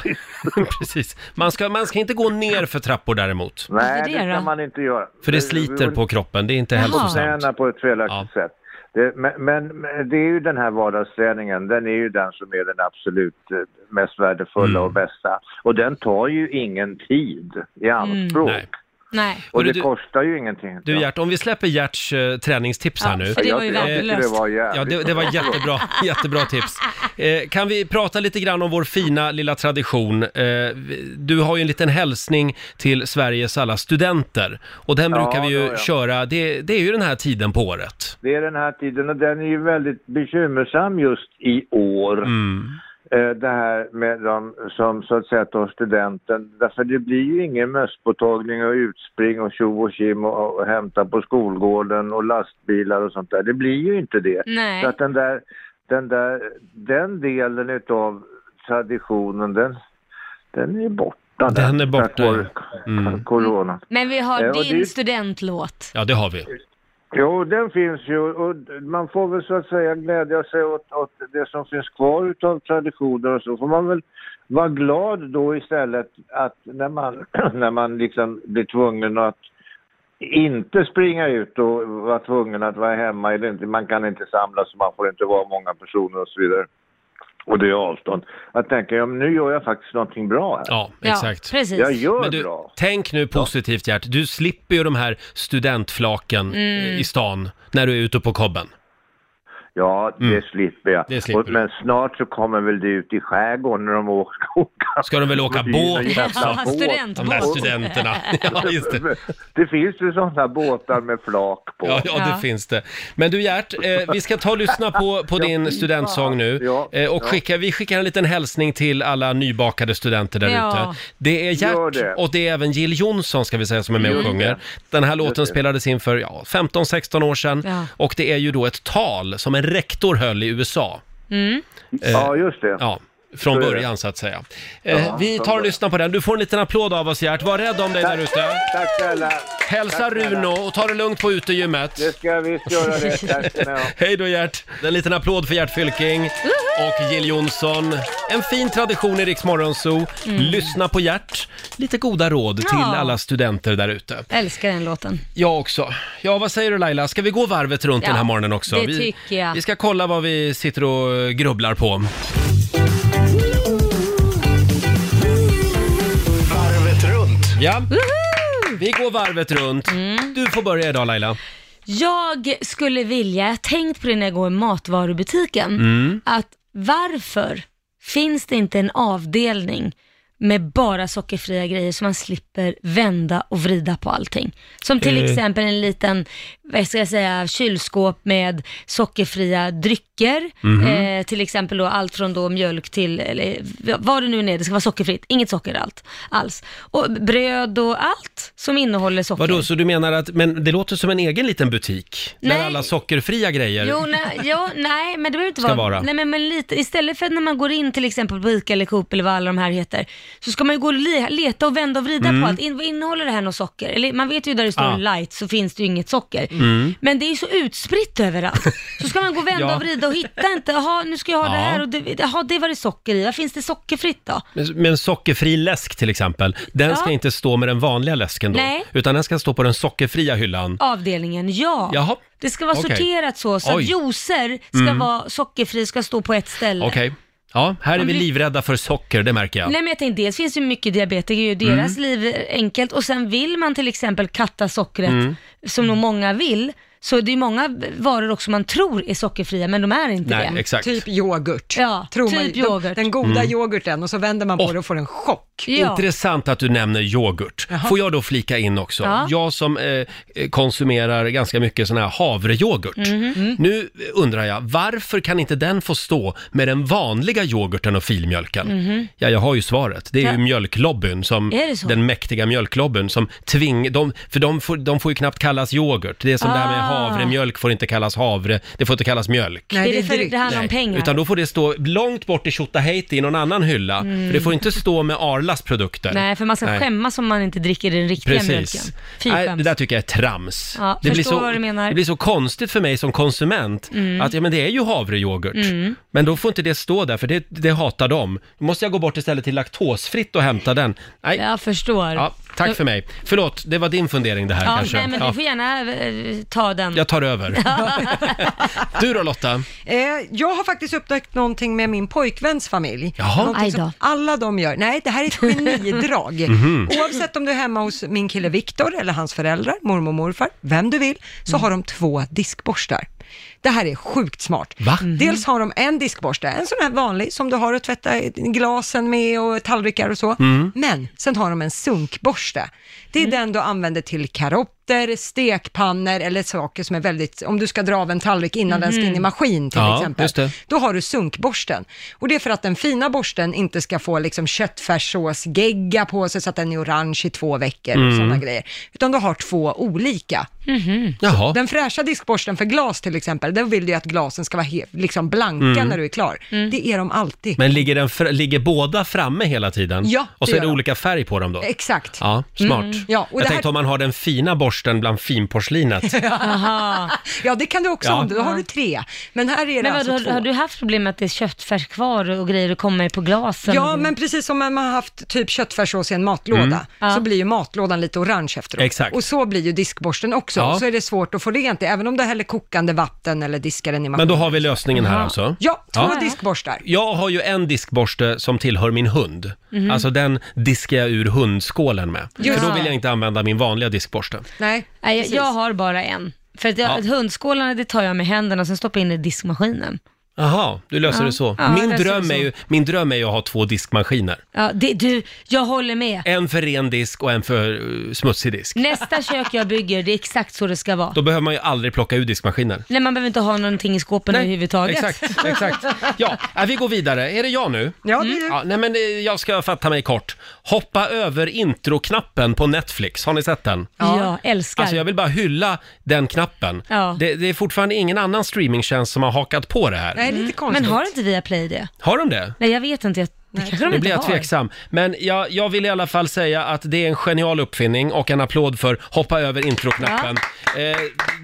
åkt. precis. Man ska, man ska inte gå ner för trappor däremot. Nej, Varför det det kan då? man inte göra. För det sliter på kroppen, det är inte hälsosamt. Knäna på ett felaktigt sätt. Det, men, men men det är ju den här vardagsträningen, den är ju den som är den absolut eh, mest värdefulla Mm. och bästa. Och den tar ju ingen tid i anspråk. Nej. Nej. Och det du- kostar ju ingenting. Du Gert, om vi släpper Gerts eh, träningstips här Ja, nu. för det var ju jag, jag tycker värdelöst. det var jävligt Ja, det, det var jättebra, jättebra tips. Eh, kan vi prata lite grann om vår fina lilla tradition? Eh, vi- du har ju en liten hälsning till Sveriges alla studenter. Och den Ja, brukar vi ju det har jag. köra, det, det är ju den här tiden på året. Det är den här tiden och den är ju väldigt bekymmersam just i år. Eh, Det här med de som så att säga tar studenten. Därför det blir ju ingen mösspåtagning och utspring och tjo och kim och, och hämta på skolgården och lastbilar och sånt där. Det blir ju inte det. Nej. Så att den där, den där, den delen utav traditionen den, den är borta. där, Den är borta, tack vare Mm. Corona. Men vi har Eh, din det- studentlåt. Ja, det har vi. Jo, den finns ju och man får väl så att säga glädja sig åt, åt det som finns kvar utav traditioner och så får man väl vara glad då istället att när man, när man liksom blir tvungen att inte springa ut och vara tvungen att vara hemma, man kan inte samlas, man får inte vara många personer och så vidare. Och det är avstånd. Att tänka, ja men nu gör jag faktiskt någonting bra här. Ja, Ja, exakt. precis. Jag gör Men du, bra. tänk nu positivt Gert. Du slipper ju de här studentflaken Mm. eh, i stan när du är ute på kobben. Ja, det Mm. slipper jag. Det slipper och, men snart så kommer väl det ut i skärgården när de åker. åka. Ska de väl åka är båt också? båt. studentbåt. De där studenterna. Ja, just det. Det finns ju sådana båtar med flak på. Ja, ja, det Ja. finns det. Men du Gert, eh, vi ska ta och lyssna på, på Ja, din studentsång nu. Ja, Eh, och ja. skicka, vi skickar en liten hälsning till alla nybakade studenter där Ja. ute. Det är Gert det. och det är även Jill Johnson ska vi säga som är med och sjunger. Den här låten spelades in för ja, 15-16 år sedan Ja. och det är ju då ett tal som en rektor höll i USA. Mm. Ja, just det. Ja, från början så att säga. Eh, Ja, vi tar och lyssnar på den. Du får en liten applåd av oss Gert. Var rädd om dig där ute. Tack snälla. Hälsa Tack, snälla. Runo och ta det lugnt på utegymmet. Det ska jag visst göra det. Tack ska ni ha. Hej då Gert! En liten applåd för Gert Fylking och Jill Johnson. En fin tradition i Rix Morgon Zoo. Lyssna på Gert. Lite goda råd till Ja. alla studenter där ute. Älskar den låten. Jag också. Ja, vad säger du Laila? Ska vi gå varvet runt Ja, den här morgonen också? det vi, tycker jag. Vi ska kolla vad vi sitter och grubblar på. Ja, vi går varvet runt. Mm. Du får börja idag Laila. Jag skulle vilja, jag har tänkt på det när jag går i matvarubutiken, Mm. att varför finns det inte en avdelning med bara sockerfria grejer så man slipper vända och vrida på allting. Som till Eh. exempel en liten, vad ska jag säga, kylskåp med sockerfria drycker. Mhm. Eh, till exempel då allt från då mjölk till, eller vad det nu är, det ska vara sockerfritt, inget socker allt, alls. Och bröd och allt som innehåller socker. Vadå, så du menar att, men det låter som en egen liten butik? Där Nej. alla sockerfria grejer Jo, nej, jo, nej, men det behöver inte vara... vara. Nej, men, men lite, istället för när man går in till exempel på Ica eller Coop eller vad alla de här heter, så ska man ju gå och le, leta och vända och vrida Mm. på allt. In, vad innehåller det här något socker? Eller man vet ju där det står Ja. light så finns det ju inget socker. Mm. Men det är så utspritt överallt. Så ska man gå och vända Ja. och vrida och hitta inte, jaha nu ska jag ha Ja. det här och det, jaha det var det socker i, vad finns det sockerfritt då? Men, men sockerfri läsk till exempel, den Ja. ska inte stå med den vanliga läsken då? Nej. Utan den ska stå på den sockerfria hyllan? Avdelningen, ja. Jaha. Det ska vara Okej. sorterat så, så Oj. att juicer ska Mm. vara sockerfri, ska stå på ett ställe. Okej. Ja, här är vi livrädda för socker, det märker jag. Nej men jag tänkte, dels finns det ju mycket diabetiker, ju deras Mm. liv är enkelt och sen vill man till exempel katta sockret, Mm. som nog många vill, så det är många varor också man tror är sockerfria, men de är inte Nej, det. exakt. Typ yoghurt. Ja, Tror typ man, yoghurt. Den goda Mm. yoghurten och så vänder man på det och får en chock. Ja. Intressant att du nämner yoghurt. Får jag då flika in också? Ja. Jag som eh, konsumerar ganska mycket sån här havreyoghurt. Mhm. Nu undrar jag, varför kan inte den få stå med den vanliga yoghurten och filmjölken? Mhm. Ja, jag har ju svaret. Det är Ja. ju mjölklobbyn, som, Är det så? den mäktiga mjölklobbyn som tving, de, för de får, de får ju knappt kallas yoghurt. Det är som det här med Ah. Havremjölk får inte kallas havre, det får inte kallas mjölk. det, är för, det handlar om pengar. Utan då får det stå långt bort i Tjotahejti i någon annan hylla. Mm. För det får inte stå med Arlas produkter. Nej, för man ska Nej. skämmas om man inte dricker den riktiga mjölken. Precis. Fy Nej, skäms. det där tycker jag är trams. Ja, det, blir förstår så, vad du menar. det blir så konstigt för mig som konsument Mm. att ja, men det är ju havreyoghurt. Mm. Men då får inte det stå där för det, det hatar de. Då måste jag gå bort istället till laktosfritt och hämta den. Nej. Jag förstår. Ja, tack för mig. Förlåt, det var din fundering det här Ja, kanske. nej men Ja. du får gärna eh, ta den. Jag tar över. Du då Lotta? Eh, jag har faktiskt upptäckt någonting med min pojkväns familj. Jaha. Någonting Aj då. som alla de gör. Nej, det här är ett genidrag. Mhm. Oavsett om du är hemma hos min kille Viktor eller hans föräldrar, mormor och morfar, vem du vill, så Mm. har de två diskborstar. Det här är sjukt smart. Va? Dels har de en diskborste, en sån här vanlig som du har att tvätta glasen med och tallrikar och så. Mm. Men sen har de en sunkborste. Det är den du använder till karotter, stekpannor eller saker som är väldigt, om du ska dra av en tallrik innan den ska in i maskin till Ja, exempel. Då har du sunkborsten. Och det är för att den fina borsten inte ska få liksom köttfärssåsgegga på sig så att den är orange i två veckor och Mm. sådana grejer. Utan du har två olika. Jaha. Den fräscha diskborsten för glas till exempel, där vill du ju att glasen ska vara liksom blanka Mm. när du är klar. Det är de alltid. Men ligger, den ligger båda framme hela tiden? Ja, Och så är det de. olika färg på dem då? Exakt. Ja, smart. Mm. Ja, och jag det här- tänkte om man har den fina borsten bland finporslinet. Ja, det kan du också Ja. ha. Då har du tre. Men här är det Men alltså vad, två. har, har du haft problem med att det är köttfärs kvar och grejer och kommer på glasen? Ja, men precis som man har haft typ köttfärssås i en matlåda, Mm. Ja. så blir ju matlådan lite orange efteråt. Exakt. Och så blir ju diskborsten också. Ja. Så är det svårt att få rent i, även om du häller kokande vatten eller diskar den i Men maskinen. då har vi lösningen här alltså? Ja, två Ja. diskborstar. Jag har ju en diskborste som tillhör min hund. Mhm. Alltså den diskar jag ur hundskålen med. Just För då det. vill jag inte använda min vanliga diskborste. Nej, Nej, jag, precis. jag har bara en. För att jag, Ja. hundskålarna det tar jag med händerna och sen stoppar jag in i diskmaskinen. Jaha, du löser Ja. det så. Ja, jag min, löser dröm det är så. ju, min dröm är ju att ha två diskmaskiner. Ja, det, du, jag håller med. En för ren disk och en för uh, smutsig disk. Nästa kök jag bygger, det är exakt så det ska vara. Då behöver man ju aldrig plocka ur diskmaskinen. Nej, man behöver inte ha någonting i skåpen överhuvudtaget. Exakt, exakt. Ja, äh, vi går vidare. Är det jag nu? Ja, det är du. Ja, nej men eh, jag ska fatta mig kort. Hoppa över introknappen på Netflix. Har ni sett den? Ja, älskar. Alltså jag vill bara hylla den knappen. Ja. Det, det är fortfarande ingen annan streamingtjänst som har hakat på det här. Nej, lite konstigt. Men har inte Viaplay det? Har de det? Nej, jag vet inte. Jag, det kanske de Nu inte blir jag har. tveksam. Men jag, jag vill i alla fall säga att det är en genial uppfinning och en applåd för hoppa över introknappen. Eh,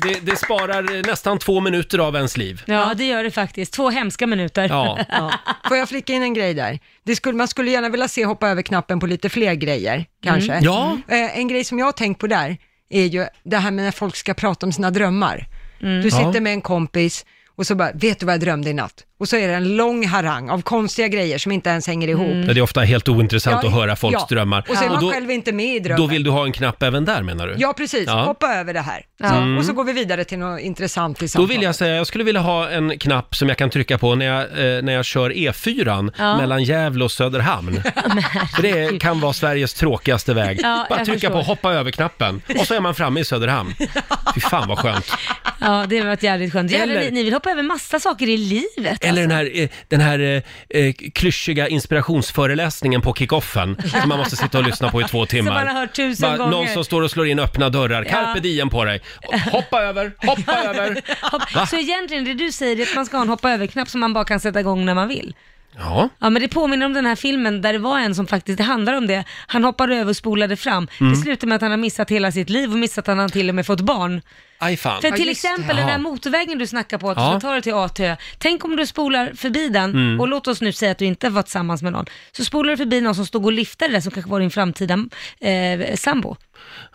det, det sparar nästan två minuter av ens liv. Ja, det gör det faktiskt. Två hemska minuter. Ja. Ja. Får jag flika in en grej där? Det skulle, man skulle gärna vilja se hoppa över knappen på lite fler grejer, kanske. Mm. Ja. Eh, en grej som jag har tänkt på där är ju det här med när folk ska prata om sina drömmar. Du sitter Ja. med en kompis och så bara, vet du vad jag drömde i natt? Och så är det en lång harang av konstiga grejer som inte ens hänger ihop. Ja, Det är ofta helt ointressant Ja, att höra folks ja. drömmar. Och så är man då, själv inte med i drömmen. då vill du ha en knapp även där menar du? Ja, precis. Ja. Hoppa över det här. Ja. Så, och så går vi vidare till något intressant i Då samtalet. vill jag säga, jag skulle vilja ha en knapp som jag kan trycka på när jag, eh, när jag kör E4 Ja. mellan Gävle och Söderhamn. För det kan vara Sveriges tråkigaste väg. Ja, Bara jag trycka på förstår. hoppa över-knappen och så är man framme i Söderhamn. Fy fan vad skönt. Ja, det var ett jävligt skönt. Eller... Eller- Ni vill hoppa över massa saker i livet Eller den här, eh, den här eh, eh, klyschiga inspirationsföreläsningen på kickoffen som man måste sitta och lyssna på i två timmar. man har hört tusen gånger. Någon som står och slår in öppna dörrar. Carpe diem på dig. Hoppa över, hoppa över. Va? Så egentligen det du säger är att man ska ha en hoppa över-knapp som man bara kan sätta igång när man vill. Ja, Ja men det påminner om den här filmen där det var en som faktiskt, det handlar om det, han hoppade över och spolade fram. Mm. Det slutar med att han har missat hela sitt liv och missat att han till och med fått barn. Aj fan. För till just det. exempel den Jaha. här motorvägen du snackar på, att Ja. du ska ta dig till A till Ö. Tänk om du spolar förbi den, Mm. och låt oss nu säga att du inte var tillsammans med någon. Så spolar du förbi någon som stod och liftade där som kanske var din framtida eh, sambo.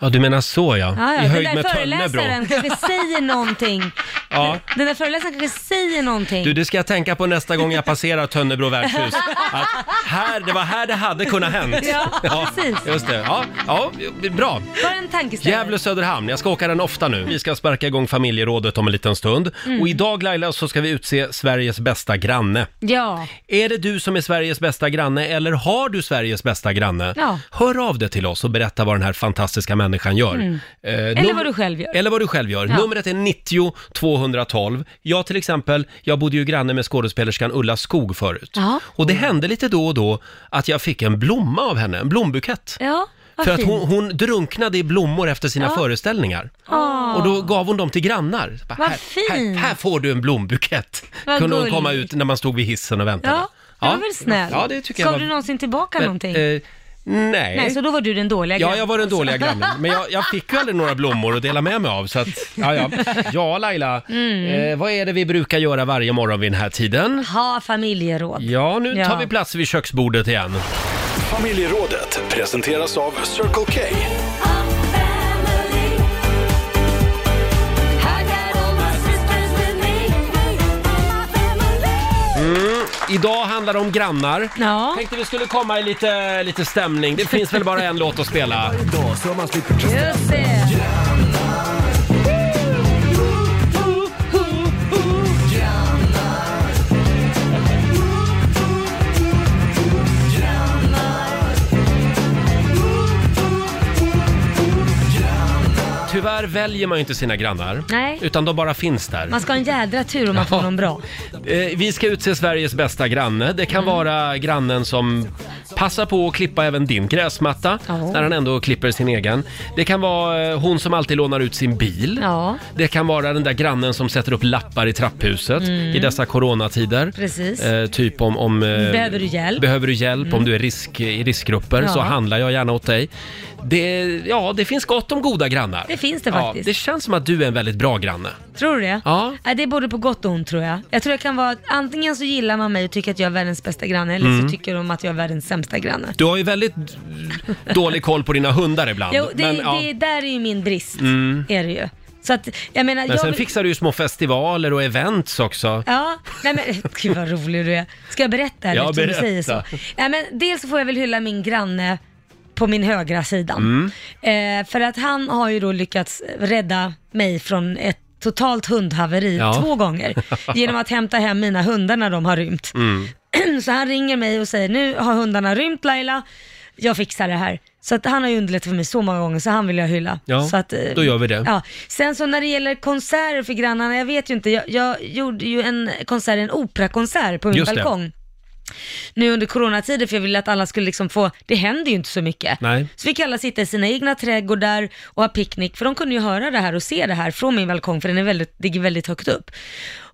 Ja, du menar så ja. Ja, ja. I höjd Den med där Tönnebro. föreläsaren kanske säger någonting. Ja. Den där föreläsaren kanske säger någonting. Du, det ska jag tänka på nästa gång jag passerar Tönnebro värdshus. Att här, det var här det hade kunnat hänt. Ja, precis. Just det. Ja, ja, bra. Bara en tankeställare. Gävle-Söderhamn, jag ska åka den ofta nu. Vi ska sparka igång familjerådet om en liten stund. Mm. Och idag Laila så ska vi utse Sveriges bästa granne. Ja. Är det du som är Sveriges bästa granne eller har du Sveriges bästa granne? Ja. Hör av dig till oss och berätta vad den här fantastiska människan gör. Eh, Eller num- vad du själv gör. Eller vad du själv gör. Ja. Numret är 90 212. Jag till exempel, jag bodde ju granne med skådespelerskan Ulla Skog förut. Ja. Och det hände lite då och då att jag fick en blomma av henne, en blombukett. Ja, vad För att hon, hon drunknade i blommor efter sina Ja. föreställningar. Åh. Och då gav hon dem till grannar. Så Bara, Vad här, fint. Här, får du en blombukett. Vad Kunde hon gulligt. komma ut när man stod vid hissen och väntade. Ja, det var väl snällt. Ja, det tycker Ska jag var... du någonsin tillbaka någonting? eh, nej. Nej, så då var du den dåliga Ja, grannen jag var den alltså. dåliga grannen. Men jag, jag fick ju aldrig några blommor att dela med mig av. Så att, ja, ja. ja, Laila. Mm. Eh, vad är det vi brukar göra varje morgon vid den här tiden? Ha familjeråd. Ja, nu tar Ja. vi plats vid köksbordet igen. Familjerådet presenteras av Circle K. Idag handlar det om grannar. Ja, Tänkte vi skulle komma i lite, lite stämning. Det finns väl bara en låt att spela. just det. Tyvärr väljer man ju inte sina grannar. Nej. Utan de bara finns där. Man ska ha en jädra tur om man får någon bra. Eh, vi ska utse Sveriges bästa granne. Det kan Mm. vara grannen som passar på att klippa även din gräsmatta Ja. när han ändå klipper sin egen. Det kan vara eh, hon som alltid lånar ut sin bil. Ja, Det kan vara den där grannen som sätter upp lappar i trapphuset i dessa coronatider. Mm. precis. Eh, typ om... om eh, Behöver du hjälp? Behöver du hjälp om du är risk, i riskgrupper Ja. så handlar jag gärna åt dig. Det, ja, det finns gott om goda grannar. Det finns det Ja, faktiskt. det känns som att du är en väldigt bra granne. Tror du det? Ja. Nej, det är både på gott och ont tror jag. Jag tror det kan vara, antingen så gillar man mig och tycker att jag är världens bästa granne, eller Mm. så tycker de att jag är världens sämsta granne. Du har ju väldigt dålig koll på dina hundar ibland. Jo, det, men, ja. Mm. det, där är ju min brist, är det ju. Så att, jag menar, men jag sen vill- fixar du ju små festivaler och events också. Ja, nej men gud vad rolig du är. Ska jag berätta eller Ja, eftersom du berätta. säger så? Ja, men dels får jag väl hylla min granne på min högra sidan. Mm. Eh, för att han har ju då lyckats rädda mig från ett totalt hundhaveri Ja. två gånger genom att hämta hem mina hundar när de har rymt. Mm. så han ringer mig och säger nu har hundarna rymt Laila, jag fixar det här. Så att han har ju underlättat för mig så många gånger så han vill jag hylla. Ja, så att, eh, då gör vi det. Ja. Sen så när det gäller konserter för grannarna, jag vet ju inte, jag, jag gjorde ju en konsert, en operakonsert på min Just det. balkong. Nu under coronatider för jag ville att alla skulle liksom få, det händer ju inte så mycket. Nej. Så fick alla sitta i sina egna trädgårdar och ha picknick, för de kunde ju höra det här och se det här från min balkong, för den är väldigt, ligger väldigt högt upp.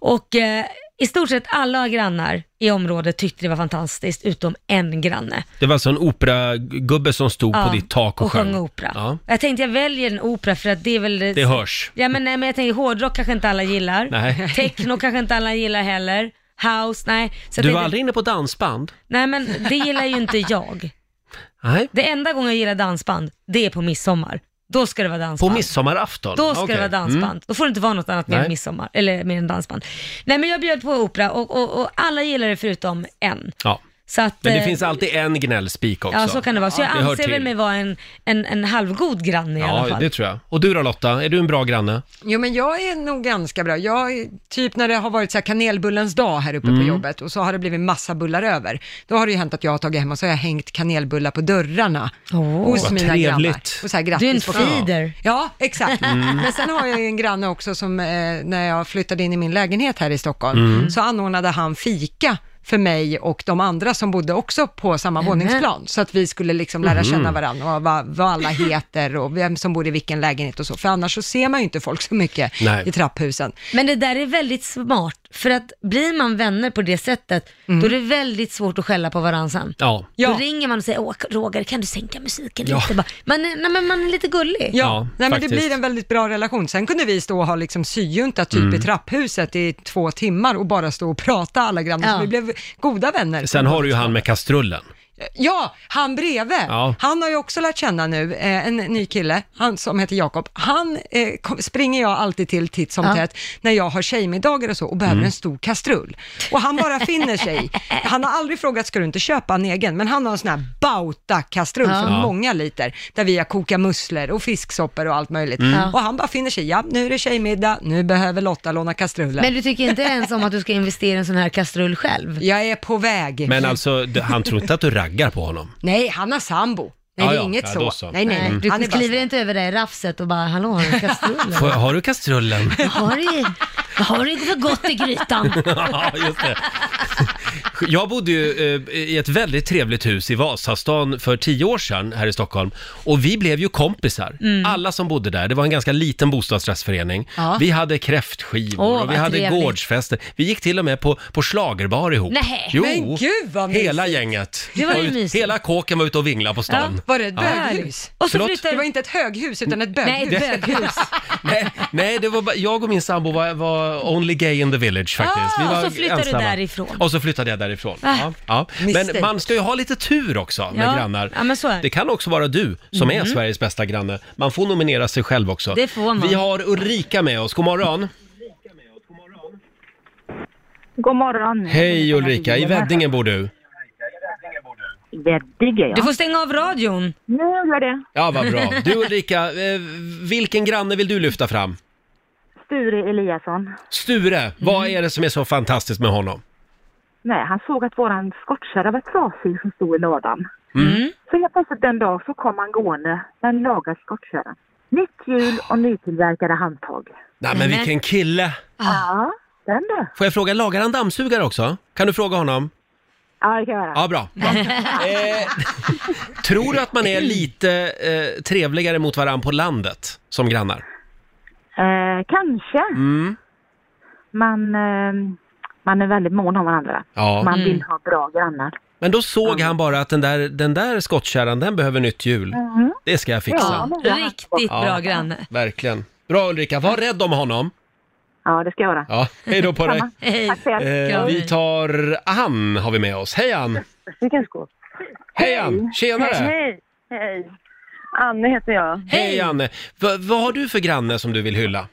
Och eh, i stort sett alla grannar i området tyckte det var fantastiskt, utom en granne. Det var alltså en operagubbe som stod på ditt tak och, och sjöng opera. Ja, Jag tänkte jag väljer en opera för att det är väl... det hörs. Ja men, nej, men jag tänker hårdrock kanske inte alla gillar. Nej. Techno kanske inte alla gillar heller. House, nej. Så Du var aldrig inne på dansband? Nej men det gillar ju inte jag. Nej. Det enda gången jag gillar dansband, det är på midsommar. då ska det vara På dansband. midsommarafton? Då ska Okej. det vara dansband. Mm. Då får det inte vara något annat mer Nej. än midsommar, eller mer än dansband. Nej men jag bjöd på opera och, och, och alla gillar det förutom en. Ja. Så att, Men det eh, finns alltid en gnällspik också. Ja, så kan det vara. Så jag Det hör anser väl till. mig vara en, en, en halvgod granne i alla Ja, fall. det tror jag. Och du då Lotta, är du en bra granne? Jo, men jag är nog ganska bra. Jag, är- typ när det har varit så här kanelbullens dag här uppe Mm. på jobbet och så har det blivit massa bullar över. Då har det ju hänt att jag har tagit hem och så har jag hängt kanelbullar på dörrarna hos vad mina trevligt. grannar. Och så här, Du är en grattis på feeder. Ja, exakt. Mm. Men sen har jag ju en granne också som, eh, när jag flyttade in i min lägenhet här i Stockholm, Mm. så anordnade han fika för mig och de andra som bodde också på samma Nämen. våningsplan, så att vi skulle liksom lära Mhm. känna varandra och vad, vad alla heter och vem som bor i vilken lägenhet och så, för annars så ser man ju inte folk så mycket Nej. i trapphusen. Men det där är väldigt smart, för att blir man vänner på det sättet, då är det väldigt svårt att skälla på varandra sen. Ja. Ja. Då ringer man och säger, åh Roger kan du sänka musiken Ja. lite bara? Man är, nej, men man är lite gullig. Ja, Ja, nej, men det blir en väldigt bra relation. Sen kunde vi stå och ha liksom syjunta typ Mm. i trapphuset i två timmar och bara stå och prata alla grannar, Ja. så vi blev goda vänner. Sen har du ju han med kastrullen. Ja, han bredvid. Ja. Han har ju också lärt känna nu, eh, en ny kille, han som heter Jakob. Han eh, kom, springer jag alltid till titt som Ja. tätt när jag har tjejmiddagar och så och behöver Mm. en stor kastrull. Och han bara finner sig. Han har aldrig frågat, ska du inte köpa en egen? Men han har en sån här bauta-kastrull Ja. för Ja. många liter, där vi har kokat musslor och fisksoppor och allt möjligt. Mm. Och han bara finner sig, ja, nu är det tjejmiddag, nu behöver Lotta låna kastrullen. Men du tycker inte ens om att du ska investera i en sån här kastrull själv? jag är på väg. Men alltså, han tror inte att du raggar på honom? Nej, han har sambo. Nej, Ja, det är ja. inget Ja, så. då så. Nej, nej, nej. Du Han är bara skriver inte över det i rafset och bara, hallå har du kastrull? eller? Får, har du kastrullen? Vad har du, vad har du för gott i grytan? ja, just det. Jag bodde ju eh, i ett väldigt trevligt hus i Vasastan för tio år sedan här i Stockholm. Och vi blev ju kompisar. Mm. Alla som bodde där. Det var en ganska liten bostadsrättsförening. Ja. Vi hade kräftskivor Åh, och vi vad hade trevligt. gårdsfester. Vi gick till och med på, på schlagerbar ihop. Nej. Jo, Men gud, vad mysigt. hela gänget. Det var ju mysigt. Hela kåken var ute och vinglade på stan. Var det ett böghus? Och så Förlåt? Det var inte ett höghus, utan ett Nej, böghus. ett böghus. Nej, nej, det var bara, jag och min sambo var, var only gay in the village faktiskt. Vi Ah, och var så flyttade du ensamma. därifrån. Och så flyttade jag därifrån. Ah, Ja, ja. Men man ska ju ha lite tur också med Ja, grannar. ja, men så är det. Det kan också vara du som är Sveriges bästa granne. Man får nominera sig själv också. Det får man. Vi har Ulrika med oss. God morgon. God morgon. Hej Ulrika, i Väddingen bor du. Veddige, ja. Du får stänga av radion. Nu gör det. Ja, vad bra. Du Ulrika, eh, vilken granne vill du lyfta fram? Sture Eliasson. Sture, vad är det som är så fantastiskt med honom? Nej, han såg att våran skottkärra var trasig som stod i ladan. Mm. Så helt plötsligt en dag så kom han gående med en lagad skottkärra. Nytt hjul och nytillverkade handtag. Nej men vilken kille! Ja, den du. Får jag fråga, lagar han dammsugare också? Kan du fråga honom? Ja, det kan jag göra. Ja, bra. bra. Eh, tror du att man är lite eh, trevligare mot varandra på landet som grannar? Eh, kanske. Mm. Man, eh, man är väldigt mån om varandra. Ja. Man Mm. vill ha bra grannar. Men då såg han bara att den där, den där skottkärran, den behöver nytt hjul. Mhm. Det ska jag Ja, fixa. men det är han. Riktigt Ja. bra granne. Verkligen. Bra Ulrika, var rädd om honom. Ja, det ska jag göra. Ja, hej då på dig. Samma. Hej. Tack så hjälp. Eh, vi tar Ann har vi med oss. Hej Ann! Vilken skål. Hej Ann! Tjenare! Hej, hej. Anne heter jag. Hej Anne! Va, vad har du för granne som du vill hylla?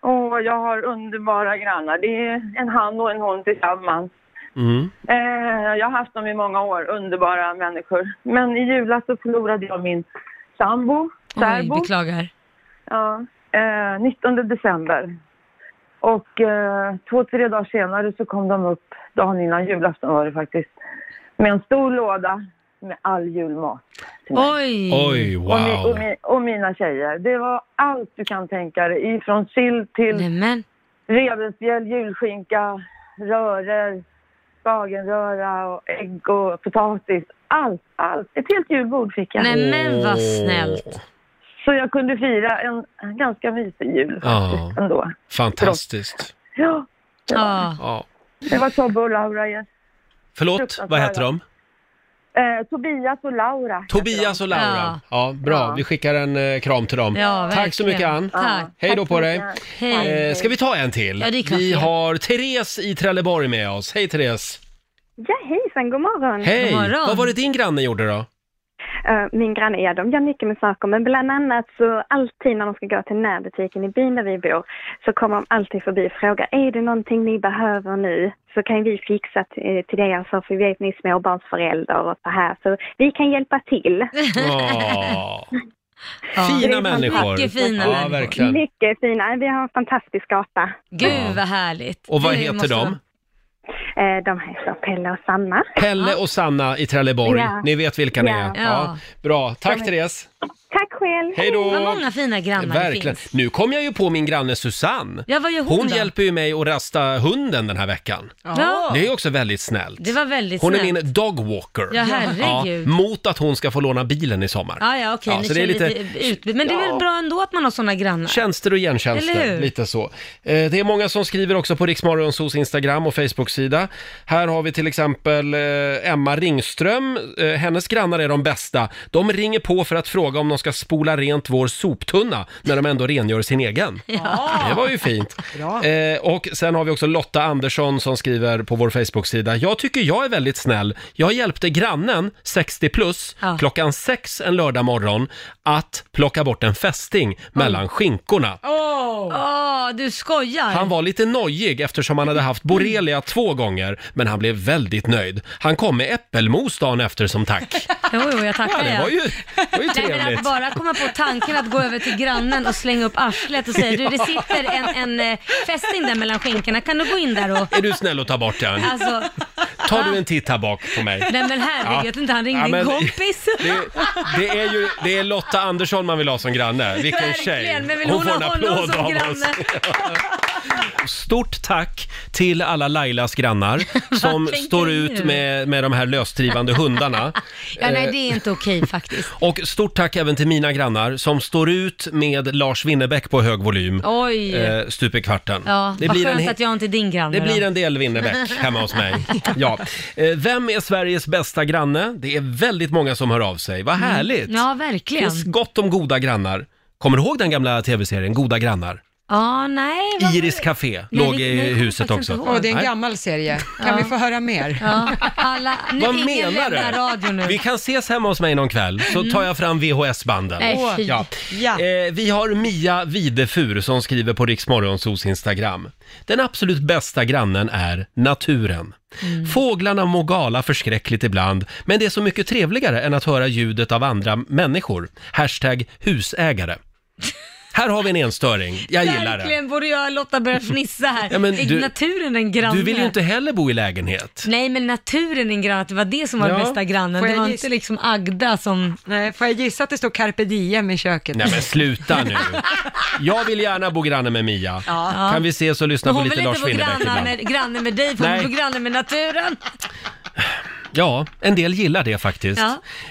Och jag har underbara grannar. Det är en han och en hon tillsammans. Mm. Eh, jag har haft dem i många år, underbara människor. Men i julas så förlorade jag min sambo, Oj, särbo. beklagar. Ja, eh, 19 december. Och eh, två, tre dagar senare så kom de upp, dagen innan julafton var det faktiskt, med en stor låda med all julmat. till mig. Oj! Oj, Och, mi, och, wow! mi, och mina tjejer. Det var allt du kan tänka dig. Ifrån sill till Nämen. revbensspjäll, julskinka, röror, spagenröra och ägg och potatis. Allt, allt. Ett helt julbord fick jag. Nämen vad snällt. Så jag kunde fira en, ganska mysig jul Ja. faktiskt ändå. Fantastiskt. Ja, det var, Ja. Ja. det var Tobbe och Laura igen. Förlåt, vad heter de? Eh, Tobias och Laura. heter Tobias och Laura. Ja. Ja, bra. Ja. Vi skickar en eh, kram till dem. Ja, Tack så mycket. Ann. Tack. Hej då Tack på dig. mycket. Hej. Eh, ska vi ta en till? Ja, det är klart vi vi gör. har Therese i Trelleborg med oss. Hej Therese! Ja, hejsan, god morgon. Hej! God morgon. Vad var det din granne gjorde då? Eh, min granne, ja de gör mycket med saker, men bland annat så alltid när de ska gå till närbutiken i byn där vi bor så kommer de alltid förbi och frågar, är det någonting ni behöver nu? Så kan vi fixa till, till det, så för vi vet ni är småbarnsförälder och så här, så vi kan hjälpa till. Fina människor. fantastiskt. Fina ja, människor. verkligen. Mycket fina, vi har en fantastisk gata. Gud vad härligt. Och vad heter måste de? Eh, de heter Pelle och Sanna. Pelle och Sanna i Trelleborg. Ja. Ni vet vilka ni Ja. är. Ja. Bra. Tack Therese. Tack själv! Hej då. Vad många fina grannar det Verkligen. finns. Nu kom jag ju på min granne Susanne. Ja, vad gör hon Hon då? hjälper ju mig att rasta hunden den här veckan. Ja. Det är ju också väldigt snällt. Det var väldigt Hon är snällt. min dogwalker. Ja, herregud. mot att hon ska få låna bilen i sommar. Ja, ja, okej, Ja, ni så det är lite- utbyte. Men det är väl bra ändå att man har sådana grannar? Tjänster och Eller gentjänster, hur? lite så. Eh, Det är många som skriver också på Riksmorgonsos Instagram och Facebook-sida. Här har vi till exempel eh, Emma Ringström. Eh, Hennes grannar är de bästa. De ringer på för att fråga om de ska spola rent vår soptunna när de ändå rengör sin egen. Det var ju fint. Eh, och sen har vi också Lotta Andersson som skriver på vår Facebook-sida. Jag tycker jag är väldigt snäll. Jag hjälpte grannen, 60 plus, Ja. klockan sex en lördag morgon att plocka bort en fästing mellan skinkorna. Åh, du skojar? Han var lite nojig eftersom han hade haft borrelia två gånger, men han blev väldigt nöjd. Han kom med äppelmos dagen efter som tack. Jo, jo, jag tackar Ja, det ja. var ju, det var ju Nej, men trevligt. att bara komma på tanken att gå över till grannen och slänga upp arslet och säga du det sitter en, en eh, fästing där mellan skinkorna, kan du gå in där och... Är du snäll och ta bort den? Alltså, Tar du en titt här bak på mig? nej men herregud, jag tror inte han ringde Ja, men- en kompis. Det, det är ju det är Lotta Andersson man vill ha som granne. Vilken tjej! Verkligen, men vill hon, ha honom som granne? Stort tack till alla Lailas grannar som tänker står ut med, med de här lösdrivande hundarna. Ja, nej Eh, det är inte okej faktiskt. Och stort tack även till mina grannar som står ut med Lars Winnerbäck på hög volym. Oj. Eh, stup i kvarten. Ja, det vad blir, en, skönt he- att jag inte är din granne det blir en del Winnerbäck hemma hos mig. Ja. Eh, vem är Sveriges bästa granne? Det är väldigt många som hör av sig. Vad härligt! Mm. Ja, Det verkligen. finns gott om goda grannar. Kommer du ihåg den gamla tv-serien Goda grannar? Ja, nej. vad- Iris Café Nej, låg det- i nej, kommer huset faktiskt också. inte ihåg. Åh, det är en Nej. gammal serie. Kan Ja. vi få höra mer? Ja, alla... Nu, Vad ingen menar lämnar du? radio nu. Vi kan ses hemma hos mig någon kväll, så tar jag fram VHS-banden. Nej, fy. Ja. Ja. Eh, vi har Mia Videfur som skriver på Riksmorgonsos Instagram. Den absolut bästa grannen är naturen. Fåglarna må gala förskräckligt ibland, men det är så mycket trevligare än att höra ljudet av andra människor. Hashtag husägare. Här har vi en enstöring. Jag gillar det. Verkligen, borde jag och Lotta börja fnissa här. Ja, men är du- naturen en granne? Du vill ju inte heller bo i lägenhet. Nej, men naturen är en granne, att det var det som var Ja. bästa grannen. Får Det jag var gissa? inte liksom Agda som... Nej, får jag gissa att det står carpe diem i köket? Nej men sluta nu. Jag vill gärna bo granne med Mia. Ja. Kan vi ses och lyssna Men på hon lite vill Lars inte vara Winnerbäck granne ibland? med, granne med dig, för hon Nej. vill vara granne med naturen. Ja, en del gillar det faktiskt.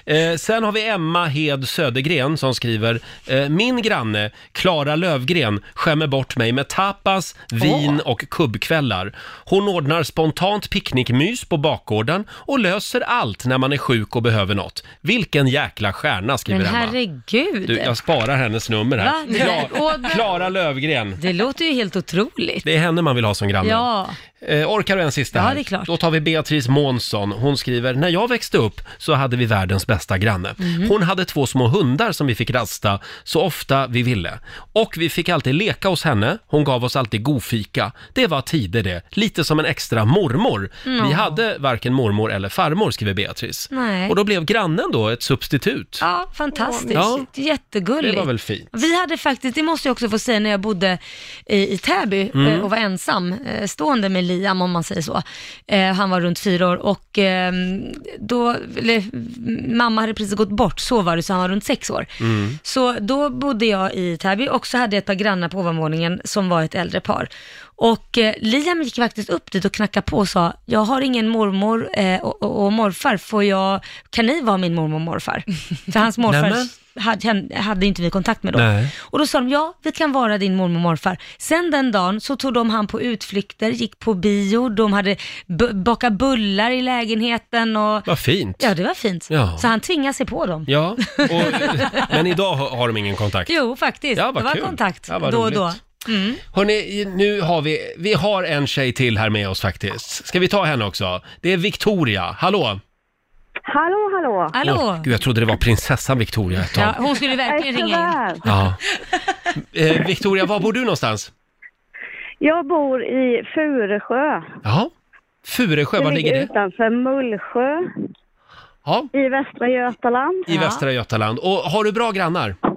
Eh, sen har vi Emma Hed Södergren som skriver eh, Min granne Klara Lövgren skämmer bort mig med tapas, vin och kubbkvällar. Hon ordnar spontant picknickmys på bakgården och löser allt när man är sjuk och behöver något. Vilken jäkla stjärna skriver Men Emma. herregud. Du, jag sparar hennes nummer här. Va? Kla- Åh, Klara Lövgren. Det låter ju helt otroligt. Det är henne man vill ha som granne. Ja. Eh, orkar du en sista Ja, här? det är klart. Då tar vi Beatrice Månsson. Hon skriver, när jag växte upp så hade vi världens bästa granne. Mhm. Hon hade två små hundar som vi fick rasta så ofta vi ville. Och vi fick alltid leka hos henne. Hon gav oss alltid godfika. Det var tider det. Lite som en extra mormor. Vi hade varken mormor eller farmor, skriver Beatrice. Nej. Och då blev grannen då ett substitut. Ja, fantastiskt. Ja. Jättegulligt. Det var väl fint. Vi hade faktiskt, det måste jag också få säga, när jag bodde i, i Täby Mm. eh, och var ensam, eh, stående med Liam om man säger så. Eh, han var runt fyra år och eh, då, eller, mamma hade precis gått bort, så var det, så han var runt sex år. Mm. Så då bodde jag i Täby och så hade jag ett par grannar på ovanvåningen som var ett äldre par. Och eh, Liam gick faktiskt upp dit och knackade på och sa, jag har ingen mormor eh, och, och, och morfar, får jag, kan ni vara min mormor och morfar? För hans morfar hade, hade inte vi kontakt med då. Nej. Och då sa de, ja, vi kan vara din mormor och morfar. Sen den dagen så tog de han på utflykter, gick på bio, de hade b- bakat bullar i lägenheten och... Vad fint. Ja, det var fint. Ja. Så han tvingade sig på dem. Ja, och, men idag har de ingen kontakt. Jo, faktiskt. Ja, det var kul. kontakt Ja, då och då. Mm. Hörrni, nu har vi, vi har en tjej till här med oss faktiskt. Ska vi ta henne också? Det är Victoria, hallå! Hallå, hallå! Åh, gud, jag trodde det var prinsessan Victoria ett tag. Ja, hon skulle verkligen ringa in. Ja. Eh, Victoria, var bor du någonstans? Jag bor i Furesjö. Jaha. Furesjö, var ligger det? utanför Mullsjö Ja, i Västra Götaland. i Västra Götaland. Och har du bra grannar? Ja,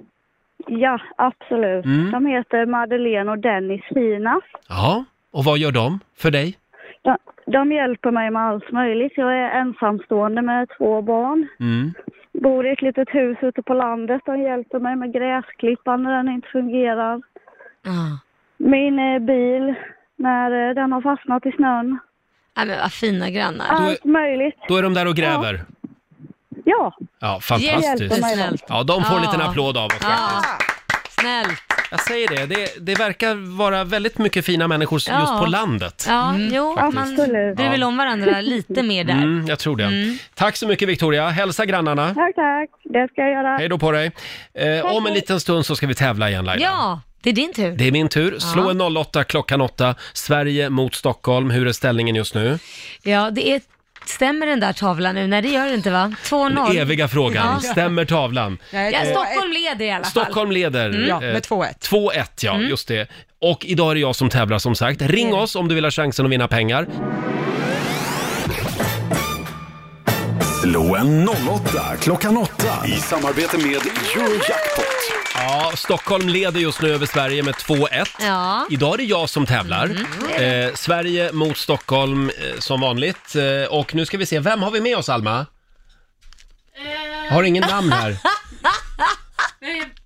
absolut. Mm. De heter Madeleine och Dennis Hinas. Ja. Och vad gör de för dig? De, de hjälper mig med allt möjligt. Jag är ensamstående med två barn. Mm. Bor i ett litet hus ute på landet. De hjälper mig med gräsklippan när den inte fungerar. Min eh, bil när eh, den har fastnat i snön. Ja, men vad fina grannar. Allt möjligt. Då är de där och gräver? Ja. Ja, fantastiskt. Jättesnällt. Ja, de får en liten Ja. applåd av oss Ja, faktiskt. snällt. Jag säger det, det, det verkar vara väldigt mycket fina människor just Ja. på landet. Ja, jo, man Absolut. bryr väl om varandra lite mer där. Mm, jag tror det. Tack så mycket Victoria, hälsa grannarna. Tack, tack. Det ska jag göra. Hej då på dig. Eh, om en liten stund så ska vi tävla igen Laila. Ja, det är din tur. Det är min tur. Slå Ja. en 08 klockan 8. Sverige mot Stockholm. Hur är ställningen just nu? Ja, det är... Stämmer den där tavlan nu? Nej, det gör det inte va? 2-0. Den eviga frågan. Stämmer tavlan? Ja, Stockholm leder i alla fall. Stockholm leder. Mm. Ja, eh, med 2-1. 2-1, ja, Mm. just det. Och idag är det jag som tävlar som sagt. Ring oss om du vill ha chansen att vinna pengar. Slå en 08 klockan 8 i samarbete med Eurojackpot. Ja, Stockholm leder just nu över Sverige med 2-1. Ja. Idag är det jag som tävlar. Mm. Eh, Sverige mot Stockholm eh, som vanligt. Eh, och nu ska vi se, vem har vi med oss Alma? Har ingen namn här.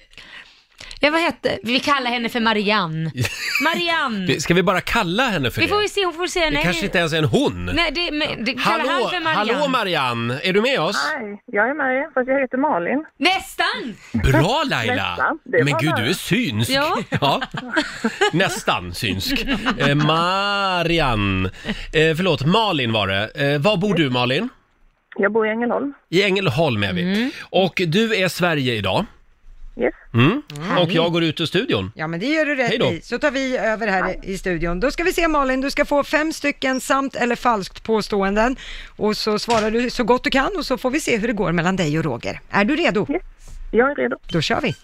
Ja, vad hette... Vi kallar henne för Marianne. Marianne! Ska vi bara kalla henne för Vi det? får ju se, hon får säga Det nej. kanske inte ens är en hon. Nej, det, men, det kallar Hallå, han för Marianne. hallå Marianne, är du med oss? Nej, jag är med, fast jag heter Malin. Nästan! Bra Laila! Nästan, det Men var gud, nära. du är synsk. Ja. Nästan synsk. Eh, Marianne. Eh, förlåt, Malin var det. Eh, var bor du Malin? Jag bor i Ängelholm. I Ängelholm är vi. Och du är Sverige idag. Yes. Mm. Och jag går ut ur studion. Ja, men det gör du Hej rätt då. i. Så tar vi över här i studion. Då ska vi se Malin, du ska få fem stycken sant eller falskt påståenden. Och så svarar du så gott du kan och så får vi se hur det går mellan dig och Roger. Är du redo? Jag är redo. Då kör vi.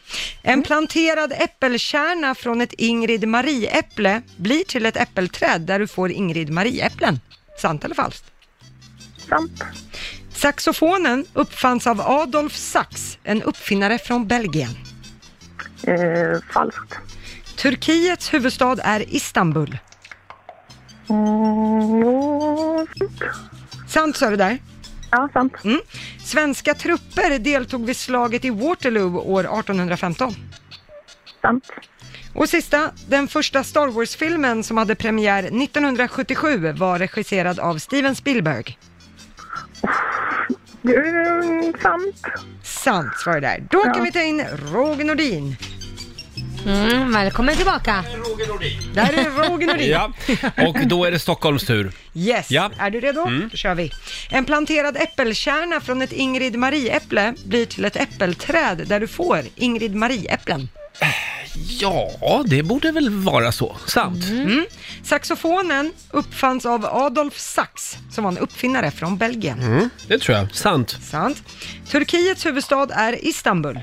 En planterad äppelkärna från ett Ingrid Marie-äpple blir till ett äppelträd där du får Ingrid Marie-äpplen. Sant eller falskt? Sant. Saxofonen uppfanns av Adolf Sax, en uppfinnare från Belgien. Eh, falskt. Turkiets huvudstad är Istanbul. Mm, Sant sa du där? Ja, sant. Mm. Svenska trupper deltog vid slaget i Waterloo år 1815. Sant. Och sista, den första Star Wars-filmen som hade premiär 1977 var regisserad av Steven Spielberg. Mm, sant. Sant svarar där. Då kan vi ta in Roger Nordin. Mm, välkommen tillbaka. Där är Roger Nordin. Ja, och då är det Stockholms tur. Yes, Ja. är du redo? Mm. Då kör vi. En planterad äppelkärna från ett Ingrid Marie-äpple blir till ett äppelträd där du får Ingrid Marie-äpplen. Ja, det borde väl vara så. Sant. Mm. Saxofonen uppfanns av Adolf Sax, som var en uppfinnare från Belgien. Mm, det tror jag. Sant. Sant. Turkiets huvudstad är Istanbul.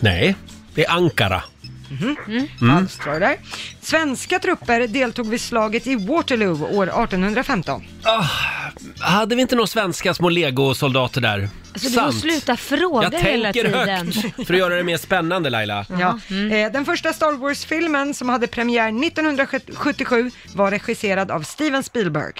Nej, det är Ankara. Mhm. Mm. Falskt var det där. Svenska trupper deltog vid slaget i Waterloo år 1815. Hade vi inte några svenska små legosoldater där? Alltså, du får sluta fråga Jag hela tänker tiden. högt för att göra det mer spännande Laila. Ja. Eh, Den första Star Wars-filmen som hade premiär 1977 var regisserad av Steven Spielberg.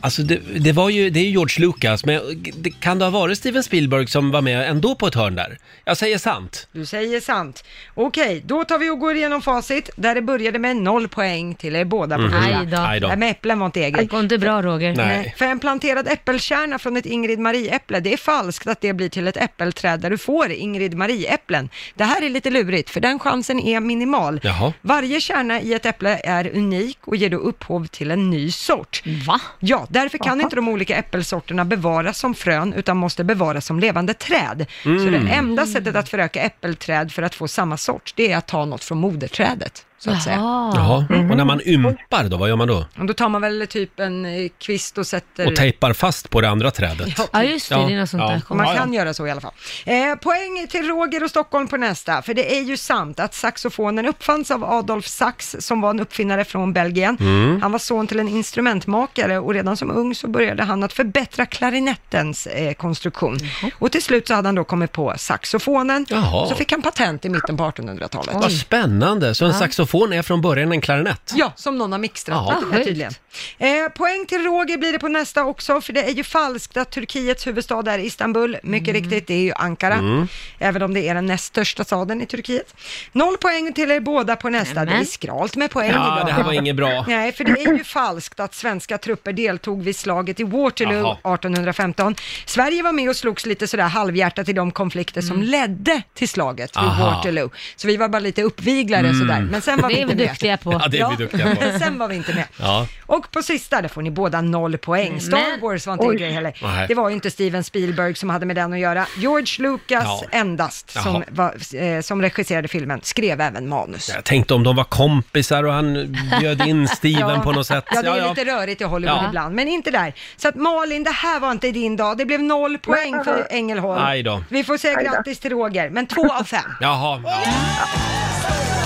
Alltså det, det var ju, det är ju George Lucas, men det, kan det ha varit Steven Spielberg som var med ändå på ett hörn där? Jag säger sant. Du säger sant. Okej, då tar vi och går igenom facit där det började med noll poäng till er båda på fyra. Aj då. Aj då. Det här med äpplen var inte eget. Det går inte bra Roger. Nej. För en planterad äppelkärna från ett Ingrid Marie-äpple, det är falskt att det blir till ett äppelträd där du får Ingrid Marie-äpplen. Det här är lite lurigt, för den chansen är minimal. Jaha. Varje kärna i ett äpple är unik och ger då upphov till en ny sort. Va? Ja, därför kan inte de olika äppelsorterna bevaras som frön, utan måste bevaras som levande träd. Så Mm. det enda sättet att föröka äppelträd för att få samma sort, det är att ta något från moderträdet. Så att säga. Jaha, och när man ympar då, vad gör man då? Och då tar man väl typ en eh, kvist och sätter... Och tejpar fast på det andra trädet? Ja, just det, det är något sånt där Man Ja, ja. kan göra så i alla fall. Eh, poäng till Roger och Stockholm på nästa, för det är ju sant att saxofonen uppfanns av Adolf Sax som var en uppfinnare från Belgien. Mm. Han var son till en instrumentmakare och redan som ung så började han att förbättra klarinettens eh, konstruktion. Och till slut så hade han då kommit på saxofonen, Jaha. så fick han patent i mitten på 1800-talet. Vad spännande, så en Ja. Saxofon är från början en klarinett? Ja, som någon har mixtrat Jaha. tydligen. Eh, poäng till Roger blir det på nästa också, för det är ju falskt att Turkiets huvudstad är Istanbul. Mycket riktigt, det är ju Ankara, Mm. även om det är den näst största staden i Turkiet. Noll poäng till er båda på nästa. Det är Nämen. skralt med poäng Ja, idag. det här var inget bra. Nej, för det är ju falskt att svenska trupper deltog vid slaget i Waterloo Jaha. 1815. Sverige var med och slogs lite sådär halvhjärtat i de konflikter som ledde till slaget vid Aha. Waterloo. Så vi var bara lite uppviglare Mm. sådär, men sen var Det vi är inte vi med. duktiga på. Ja, det är vi duktiga på. Men sen var vi inte med. Ja. Och på sista, där får ni båda noll poäng. Star Men- Wars var inte Oj. en grej heller. Nej. Det var ju inte Steven Spielberg som hade med den att göra. George Lucas Ja. endast, som, Jaha. var, eh, som regisserade filmen, skrev även manus. Jag tänkte om de var kompisar och han bjöd in Steven på något sätt. Ja, det är lite rörigt i Hollywood Ja. ibland, men inte där. Så att Malin, det här var inte din dag. Det blev noll poäng för Ängelholm. Aj då. Vi får säga Aj då. grattis till Roger, men två av fem. Jaha. Ja.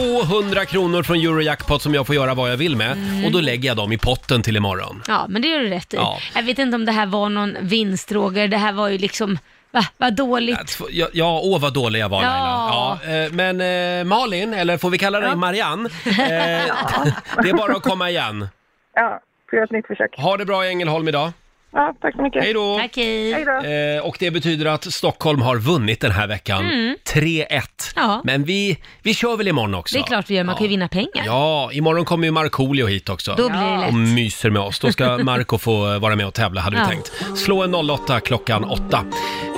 200 kronor från Eurojackpot som jag får göra vad jag vill med Mm. och då lägger jag dem i potten till imorgon. Ja, men det gör du rätt i. Ja. Jag vet inte om det här var någon vinst, Roger. Det här var ju liksom, va, vad dåligt. Ja, ja åh vad dålig jag var Ja. Laila. Ja, eh, men eh, Malin, eller får vi kalla dig Marianne? Eh, det är bara att komma igen. Ja, får göra ett nytt försök. Ha det bra i Ängelholm idag. Ja, tack så mycket. Hej då! Tack, hej. Hej då. Eh, och det betyder att Stockholm har vunnit den här veckan. Mm. 3-1. Ja. Men vi, vi kör väl imorgon också? Det är klart vi gör, man kan ju vinna pengar. Ja, imorgon kommer ju Markoolio hit också. Då blir det lätt. Och myser med oss. Då ska Marco få eh, vara med och tävla, hade vi Ja. tänkt. Slå en 08 klockan 8.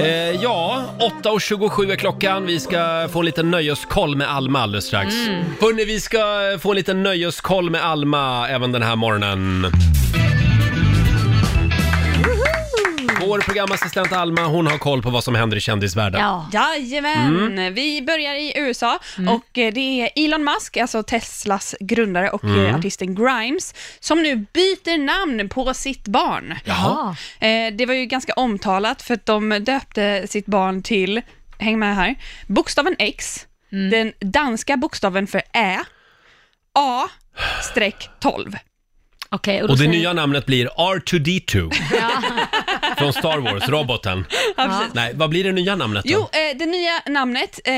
Eh, ja, 8.27 är klockan. Vi ska få en liten nöjeskoll med Alma alldeles strax. Mm. Hörni, vi ska få en liten nöjeskoll med Alma även den här morgonen. Vår programassistent Alma, hon har koll på vad som händer i kändisvärlden. Jajamän! Mm. Vi börjar i USA och eh, det är Elon Musk, alltså Teslas grundare och Mm. eh, artisten Grimes, som nu byter namn på sitt barn. Jaha. Eh, Det var ju ganska omtalat för att de döpte sitt barn till, häng med här, bokstaven X, den danska bokstaven för Ä, A-12. Okej, Och det nya namnet blir R2D2 från Star Wars, roboten. Ja, precis. Nej, vad blir det nya namnet då? Jo, eh, det nya namnet, eh,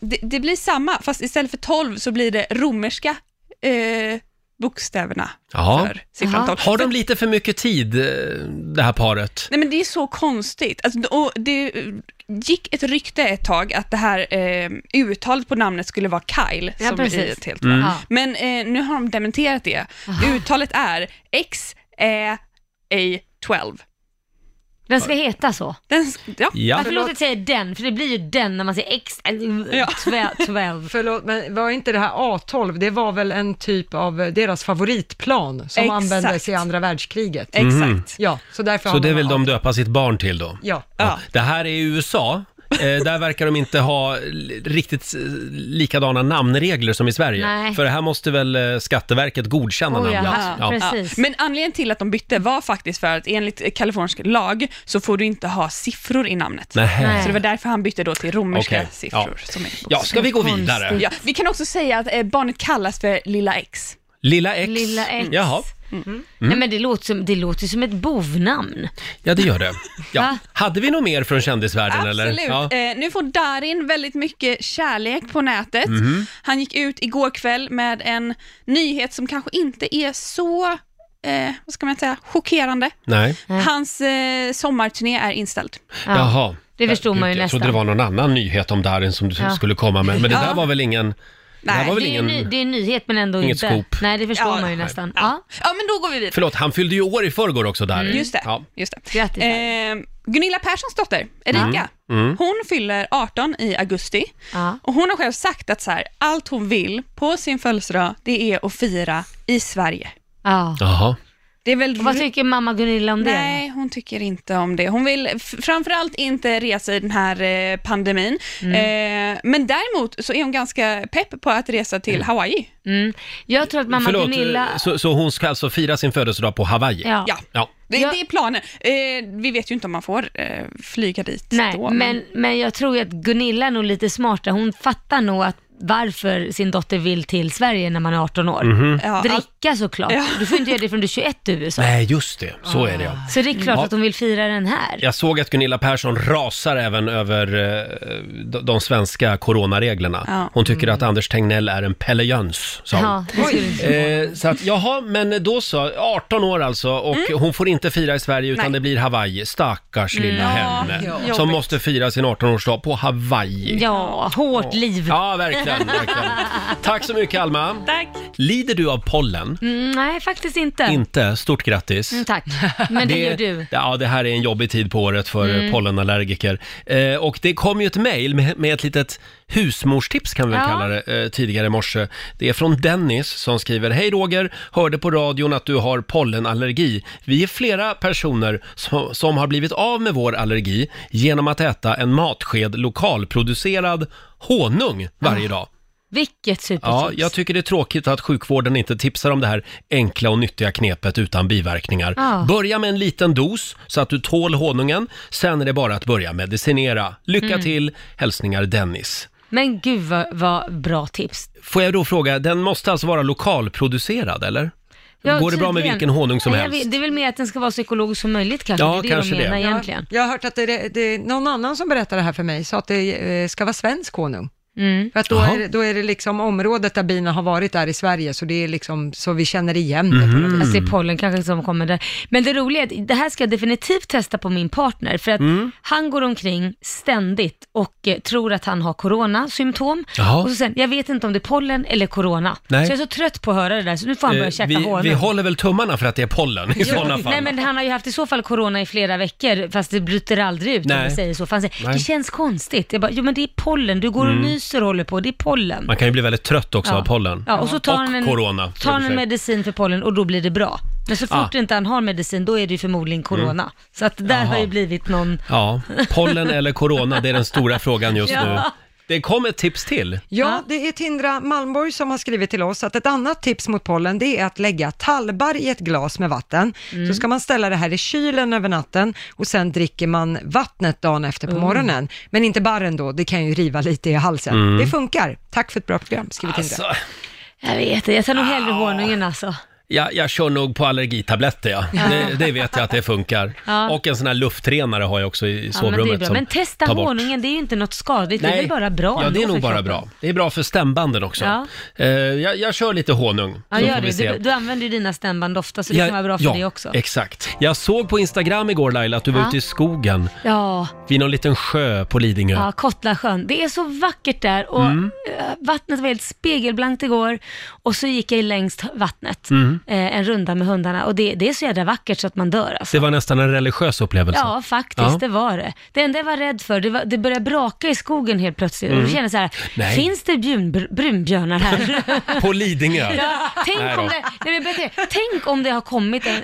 det, det blir samma, fast istället för 12 så blir det romerska eh, bokstäverna Jaha. för siffran 12. Har de lite för mycket tid, eh, det här paret? Nej men det är så konstigt. Alltså, och det gick ett rykte ett tag att det här eh, uttalet på namnet skulle vara Kyle. Ja, som precis. i ett helt Mm. Ja. Men eh, nu har de dementerat det. Uttalet är X, Ä, A, 12. Den ska heta så? Den, ja. Ja. Varför låter jag säga den? För det blir ju den när man säger X, ja. 12. Förlåt, men var inte det här A12, det var väl en typ av eh, deras favoritplan som Exakt. användes i andra världskriget? Exakt. Ja, så därför Så har det man vill A12. de döpa sitt barn till då? Ja. Det här är i USA. Eh, där verkar de inte ha riktigt likadana namnregler som i Sverige. Nej. För det här måste väl eh, Skatteverket godkänna Oh, ja. namnet? Ja. Men anledningen till att de bytte var faktiskt för att enligt kalifornisk lag så får du inte ha siffror i namnet. Nähä. Så det var därför han bytte då till romerska Okej. siffror. Ja. Som är Ja, ska vi gå vidare? Ja, vi kan också säga att eh, barnet kallas för Lilla X. Lilla X? Lilla X. Jaha. Nej men det låter, som, det låter som ett bovnamn. Ja, det gör det. Ja. Va? Hade vi något mer från kändisvärlden Absolut. eller? Ja. Eh, nu får Darin väldigt mycket kärlek på nätet. Mhm. Han gick ut igår kväll med en nyhet som kanske inte är så, eh, vad ska man säga, chockerande. Nej. Hans eh, sommarturné är inställd. Jaha. det förstod man ju jag nästan. trodde det var någon annan nyhet om Darin som du Ja. skulle komma med. Men det där Ja. var väl ingen... det här var väl det, är ingen... ny, det är en nyhet men ändå Inget inte. scoop. Nej, det förstår Ja, man ju nej. nästan. Ja. Ja. ja, men då går vi vidare. Förlåt, han fyllde ju år i förrgår också Darin. Mm. Just det. Ja. Just det. Grattis. Eh, Gunilla Perssons dotter, Erika, Mm. Mm. hon fyller 18 i augusti och hon har själv sagt att så här, allt hon vill på sin födelsedag, det är att fira i Sverige. Ja. Jaha. Det är väl... Och vad tycker mamma Gunilla om det? Nej, hon tycker inte om det. Hon vill framförallt inte resa i den här eh, pandemin. Mm. Eh, men däremot så är hon ganska pepp på att resa till Hawaii. Mm. Jag tror att mamma Förlåt, Gunilla... så, så hon ska alltså fira sin födelsedag på Hawaii? Ja. Ja. ja. Det, det är planen. Eh, vi vet ju inte om man får eh, flyga dit Nej, då. men, men jag tror ju att Gunilla är nog lite smartare. Hon fattar nog att varför sin dotter vill till Sverige när man är 18 år. Mhm. Ja, Dricka såklart. Ja. Du får inte göra det förm du är 21 i USA. Nej, just det. Så är det ja. Så det är klart Ja. att hon vill fira den här. Jag såg att Gunilla Persson rasar även över eh, de, de svenska coronareglerna. Ja. Hon tycker att Anders Tegnell är en Pelle Jöns, sa hon. Ja, det skulle du inte Eh, så att, jaha, men då så, 18 år alltså och hon får inte fira i Sverige utan Nej. det blir Hawaii. Stackars Mm. lilla Ja, henne. ja. Som Jobbigt. måste fira sin 18-årsdag på Hawaii. Ja, hårt liv. Ja, verkligen, verkligen. Tack så mycket Alma. Tack. Lider du av pollen? Mm, nej, faktiskt inte. Inte? Stort grattis. Mm, tack. Men det, gör du. Ja, det här är en jobbig tid på året för Mm. pollenallergiker. Eh, och det kom ju ett mejl med, med ett litet husmorstips kan vi väl Ja. kalla det, eh, tidigare i morse. Det är från Dennis som skriver, Hej Roger, hörde på radion att du har pollenallergi. Vi är flera personer som, som har blivit av med vår allergi genom att äta en matsked lokalproducerad honung varje dag. Vilket supertips. Ja, jag tycker det är tråkigt att sjukvården inte tipsar om det här enkla och nyttiga knepet utan biverkningar. Ja. Börja med en liten dos så att du tål honungen. Sen är det bara att börja medicinera. Lycka Mm. till! Hälsningar Dennis. Men gud vad, vad bra tips. Får jag då fråga, den måste alltså vara lokalproducerad eller? Ja, Går det bra med tydligen. vilken honung som Nej, jag helst? vet- Det är väl mer att den ska vara så ekologisk som möjligt kanske. Ja, det är det kanske de menar det. egentligen. Jag har hört att det, det, någon annan som berättade det här för mig, sa att det eh, ska vara svensk honung. Mm. För att då är, det, då är det liksom området där bina har varit där i Sverige, så det är liksom så vi känner igen det. vis. Att det är pollen kanske som kommer där. Men det roliga är att det här ska jag definitivt testa på min partner, för att Mm. han går omkring ständigt och eh, tror att han har coronasymptom. Jaha. Och så sen, jag vet inte om det är pollen eller corona. Nej. Så jag är så trött på att höra det där, så nu får han börja Eh, käka vi, honung. vi håller väl tummarna för att det är pollen i Jo, sådana fall. Nej men han har ju haft i så fall corona i flera veckor, fast det bryter aldrig ut om Nej. vi säger så. För han säger, Nej. det känns konstigt. Jag bara, jo men det är pollen, du går och Mm. Nyser och håller på, det är pollen. Man kan ju bli väldigt trött också Ja. av pollen. Ja, och så tar han en, corona. i och tar han för en sig. medicin för pollen och då blir det bra. Men så fort Ah. inte han har medicin, då är det ju förmodligen corona. Så att där har Jaha. ju blivit någon... Ja, pollen eller corona, det är den stora frågan just Ja. Det kom ett tips till. Ja, det är Tindra Malmborg som har skrivit till oss att ett annat tips mot pollen det är att lägga talbar i ett glas med vatten. Mm. Så ska man ställa det här i kylen över natten och sen dricker man vattnet dagen efter på Mm. morgonen. Men inte barren då, det kan ju riva lite i halsen. Mm. Det funkar. Tack för ett bra program, skriver Tindra. Alltså, Jag vet det, jag tar nog hellre honungen alltså. Ja, jag kör nog på allergitabletter ja. Det, det vet jag att det funkar. Ja. Och en sån här luftrenare har jag också i Ja, men, det sovrummet är bra. som men testa tar bort. honungen, det är ju inte något skadligt, det är väl bara bra Ja, det är nog för bara kroppen. bra. Det är bra för stämbanden också. Ja. Eh, jag, jag kör lite honung, Ja, så gör får vi det. se. Du, du använder ju dina stämband ofta, så det kan vara bra för ja, det också. exakt. Jag såg på Instagram igår Laila att du var Ja. ute i skogen Ja, vid någon liten sjö på Lidingö. ja, Kottlasjön. Det är så vackert där och Mm. eh, vattnet var helt spegelblankt igår och så gick jag längs vattnet, Mm. Eh, en runda med hundarna och det, det är så jädra vackert så att man dör alltså. Det var nästan en religiös upplevelse. Ja, faktiskt, Ja. det var det. Det enda jag var rädd för, det, var, det började braka i skogen helt plötsligt. Mm. Och jag kände så här, Nej. finns det brunbjörnar här? På Lidingö. Ja, tänk, Nej om då. det, nej, men berätta, tänk om det har kommit en,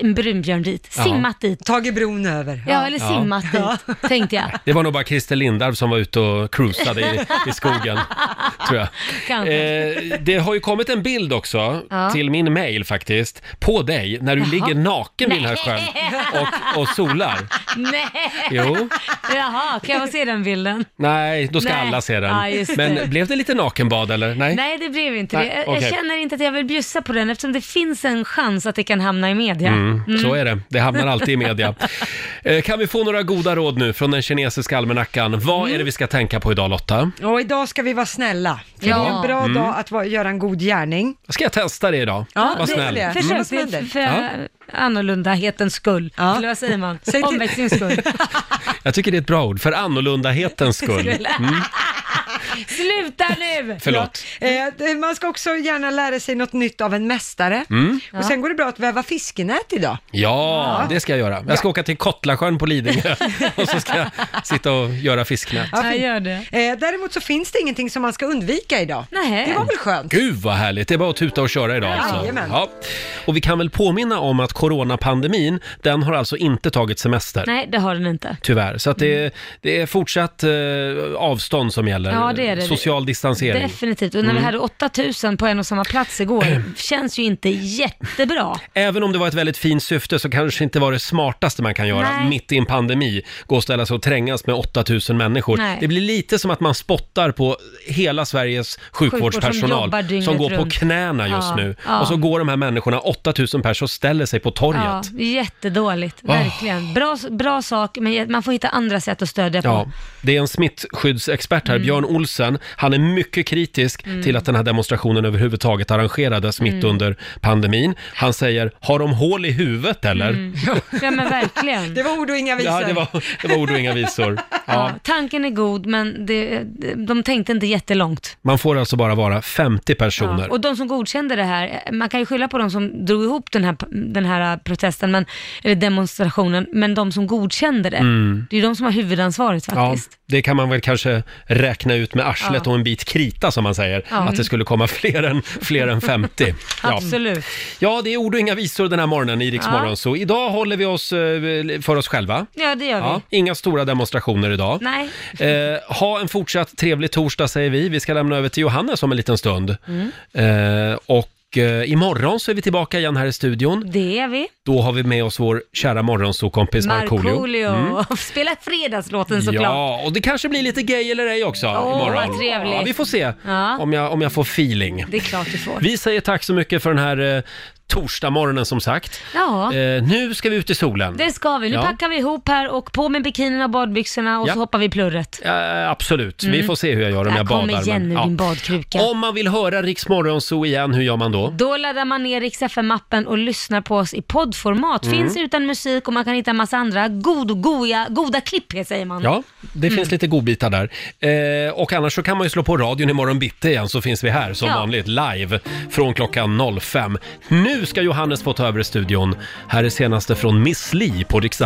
en brunbjörn dit, Ja. simmat dit. Tagit bron över. Ja, eller Ja. simmat dit, tänkte jag. Det var nog bara Christer Lindarw som var ute och cruisade i, i skogen, tror jag. Kanske. Eh, det har ju kommit en bild också, Ja. till min mail faktiskt, på dig när du Jaha. ligger naken vid den här sjön och, och solar. Nej! Jo. Jaha, kan jag få se den bilden? Nej, då ska Nej. alla se den. Ja, just Men blev det lite nakenbad eller? Nej? Nej, det blev inte Nej, det. Jag, okej. jag känner inte att jag vill bjussa på den eftersom det finns en chans att det kan hamna i media. Mm, Mm. Så är det. Det hamnar alltid i media. Eh, Kan vi få några goda råd nu från den kinesiska almanackan? Vad Mm. är det vi ska tänka på idag Lotta? Och idag ska vi vara snälla. För Ja. Det är en bra Mm. dag att göra en god gärning. Ska jag testa det idag? Ja, är snäll. Försök Mm. för, för, för Ja. Annorlundahetens skull. Ja. Eller vad säger man? Säg till- Omväxlings skull. Jag tycker det är ett bra ord, för annorlundahetens skull. Mm. Sluta nu! Förlåt. Eh, det- man ska också gärna lära sig något nytt av en mästare. Mm. Och sen går det bra att väva fiskenät idag. Ja, det ska jag göra. Jag ska åka till Kottlasjön på Lidingö och så ska jag sitta och göra fisknät. Ja, fint. gör det. Eh, däremot så finns det ingenting som man ska undvika idag. Nej. Det var väl skönt? Gud vad härligt, det är bara att tuta och köra idag alltså. Jajamän. Ja. Och vi kan väl påminna om att coronapandemin, den har alltså inte tagit semester. Nej, det har den inte. Tyvärr, så att det, är, det är fortsatt eh, avstånd som gäller. Ja, det är det. Social distansering. Definitivt. Och när vi Mm. hade 8000 på en och samma plats igår, känns ju inte jättebra. Även om det var ett väldigt fint syfte så kanske inte var det smartaste man kan göra Nej. mitt i en pandemi. Gå och ställa sig och trängas med 8000 människor. Nej. Det blir lite som att man spottar på hela Sveriges sjukvårdspersonal jobbar dygnet som går på runt. knäna just Ja, nu. ja. Och så går de här människorna, 8000 personer, och ställer sig på torget. Ja, jättedåligt. Åh. Verkligen. Bra, bra sak, men man får hitta andra sätt att stödja på. Ja, det är en smittskyddsexpert här, Mm. Björn Olsen. Han är mycket kritisk Mm. till att den här demonstrationen överhuvudtaget arrangerades mitt Mm. under pandemin. Han säger, har de hål i huvudet eller? Mm. Ja men verkligen. Det var ord och inga visor. Ja, det var, det var ord och inga visor. Ja, Ja. tanken är god, men det, de tänkte inte jättelångt. Man får alltså bara vara 50 personer. Ja, och de som godkände det här, man kan ju skylla på de som drog ihop den här, den här protesten, men, eller demonstrationen, men de som godkände det, Mm. det är ju de som har huvudansvaret Ja, faktiskt. det kan man väl kanske räkna ut med arslet Ja. och en bit krita som man säger. Ja. Att det skulle komma fler än, fler än 50. Ja. Absolut. Ja, det är ord och inga visor den här morgonen i Rix Ja. Så idag håller vi oss eh, för oss själva. Ja, det gör vi. Ja, inga stora demonstrationer idag. Nej. Eh, ha en fortsatt trevlig torsdag säger vi. Vi ska lämna över till Johannes om en liten stund. Mm. Eh, och eh, imorgon så är vi tillbaka igen här i studion. Det är vi. Då har vi med oss vår kära morgonsokompis Markoolio. Markoolio. Mm. Spela fredagslåten såklart. Ja, och det kanske blir lite gay eller ej också Åh, imorgon. vad trevligt. Ja, vi får se Ja. om, jag, om jag får feeling. Det är klart du får. Vi säger tack så mycket för den här eh, torsdagmorgonen som sagt. Ja. Eh, nu ska vi ut i solen. Det ska vi. Nu Ja. packar vi ihop här och på med bikinin och badbyxorna och Ja. så hoppar vi i plurret. Eh, absolut, vi Mm. får se hur jag gör om Ja, jag badar. igen nu, ja. din badkruka. Om man vill höra Rix Morgonzoo igen, hur gör man då? Då laddar man ner Rix FM-appen och lyssnar på oss i poddformat. Mm. Finns utan musik och man kan hitta massa andra god, goja, goda klipp säger man. Ja, det Mm. finns lite godbitar där. Eh, och annars så kan man ju slå på radion imorgon bitti igen så finns vi här som Ja. vanligt live från klockan 05. Nu ska Johannes få ta över studion. Här är senaste från Miss Li på Rix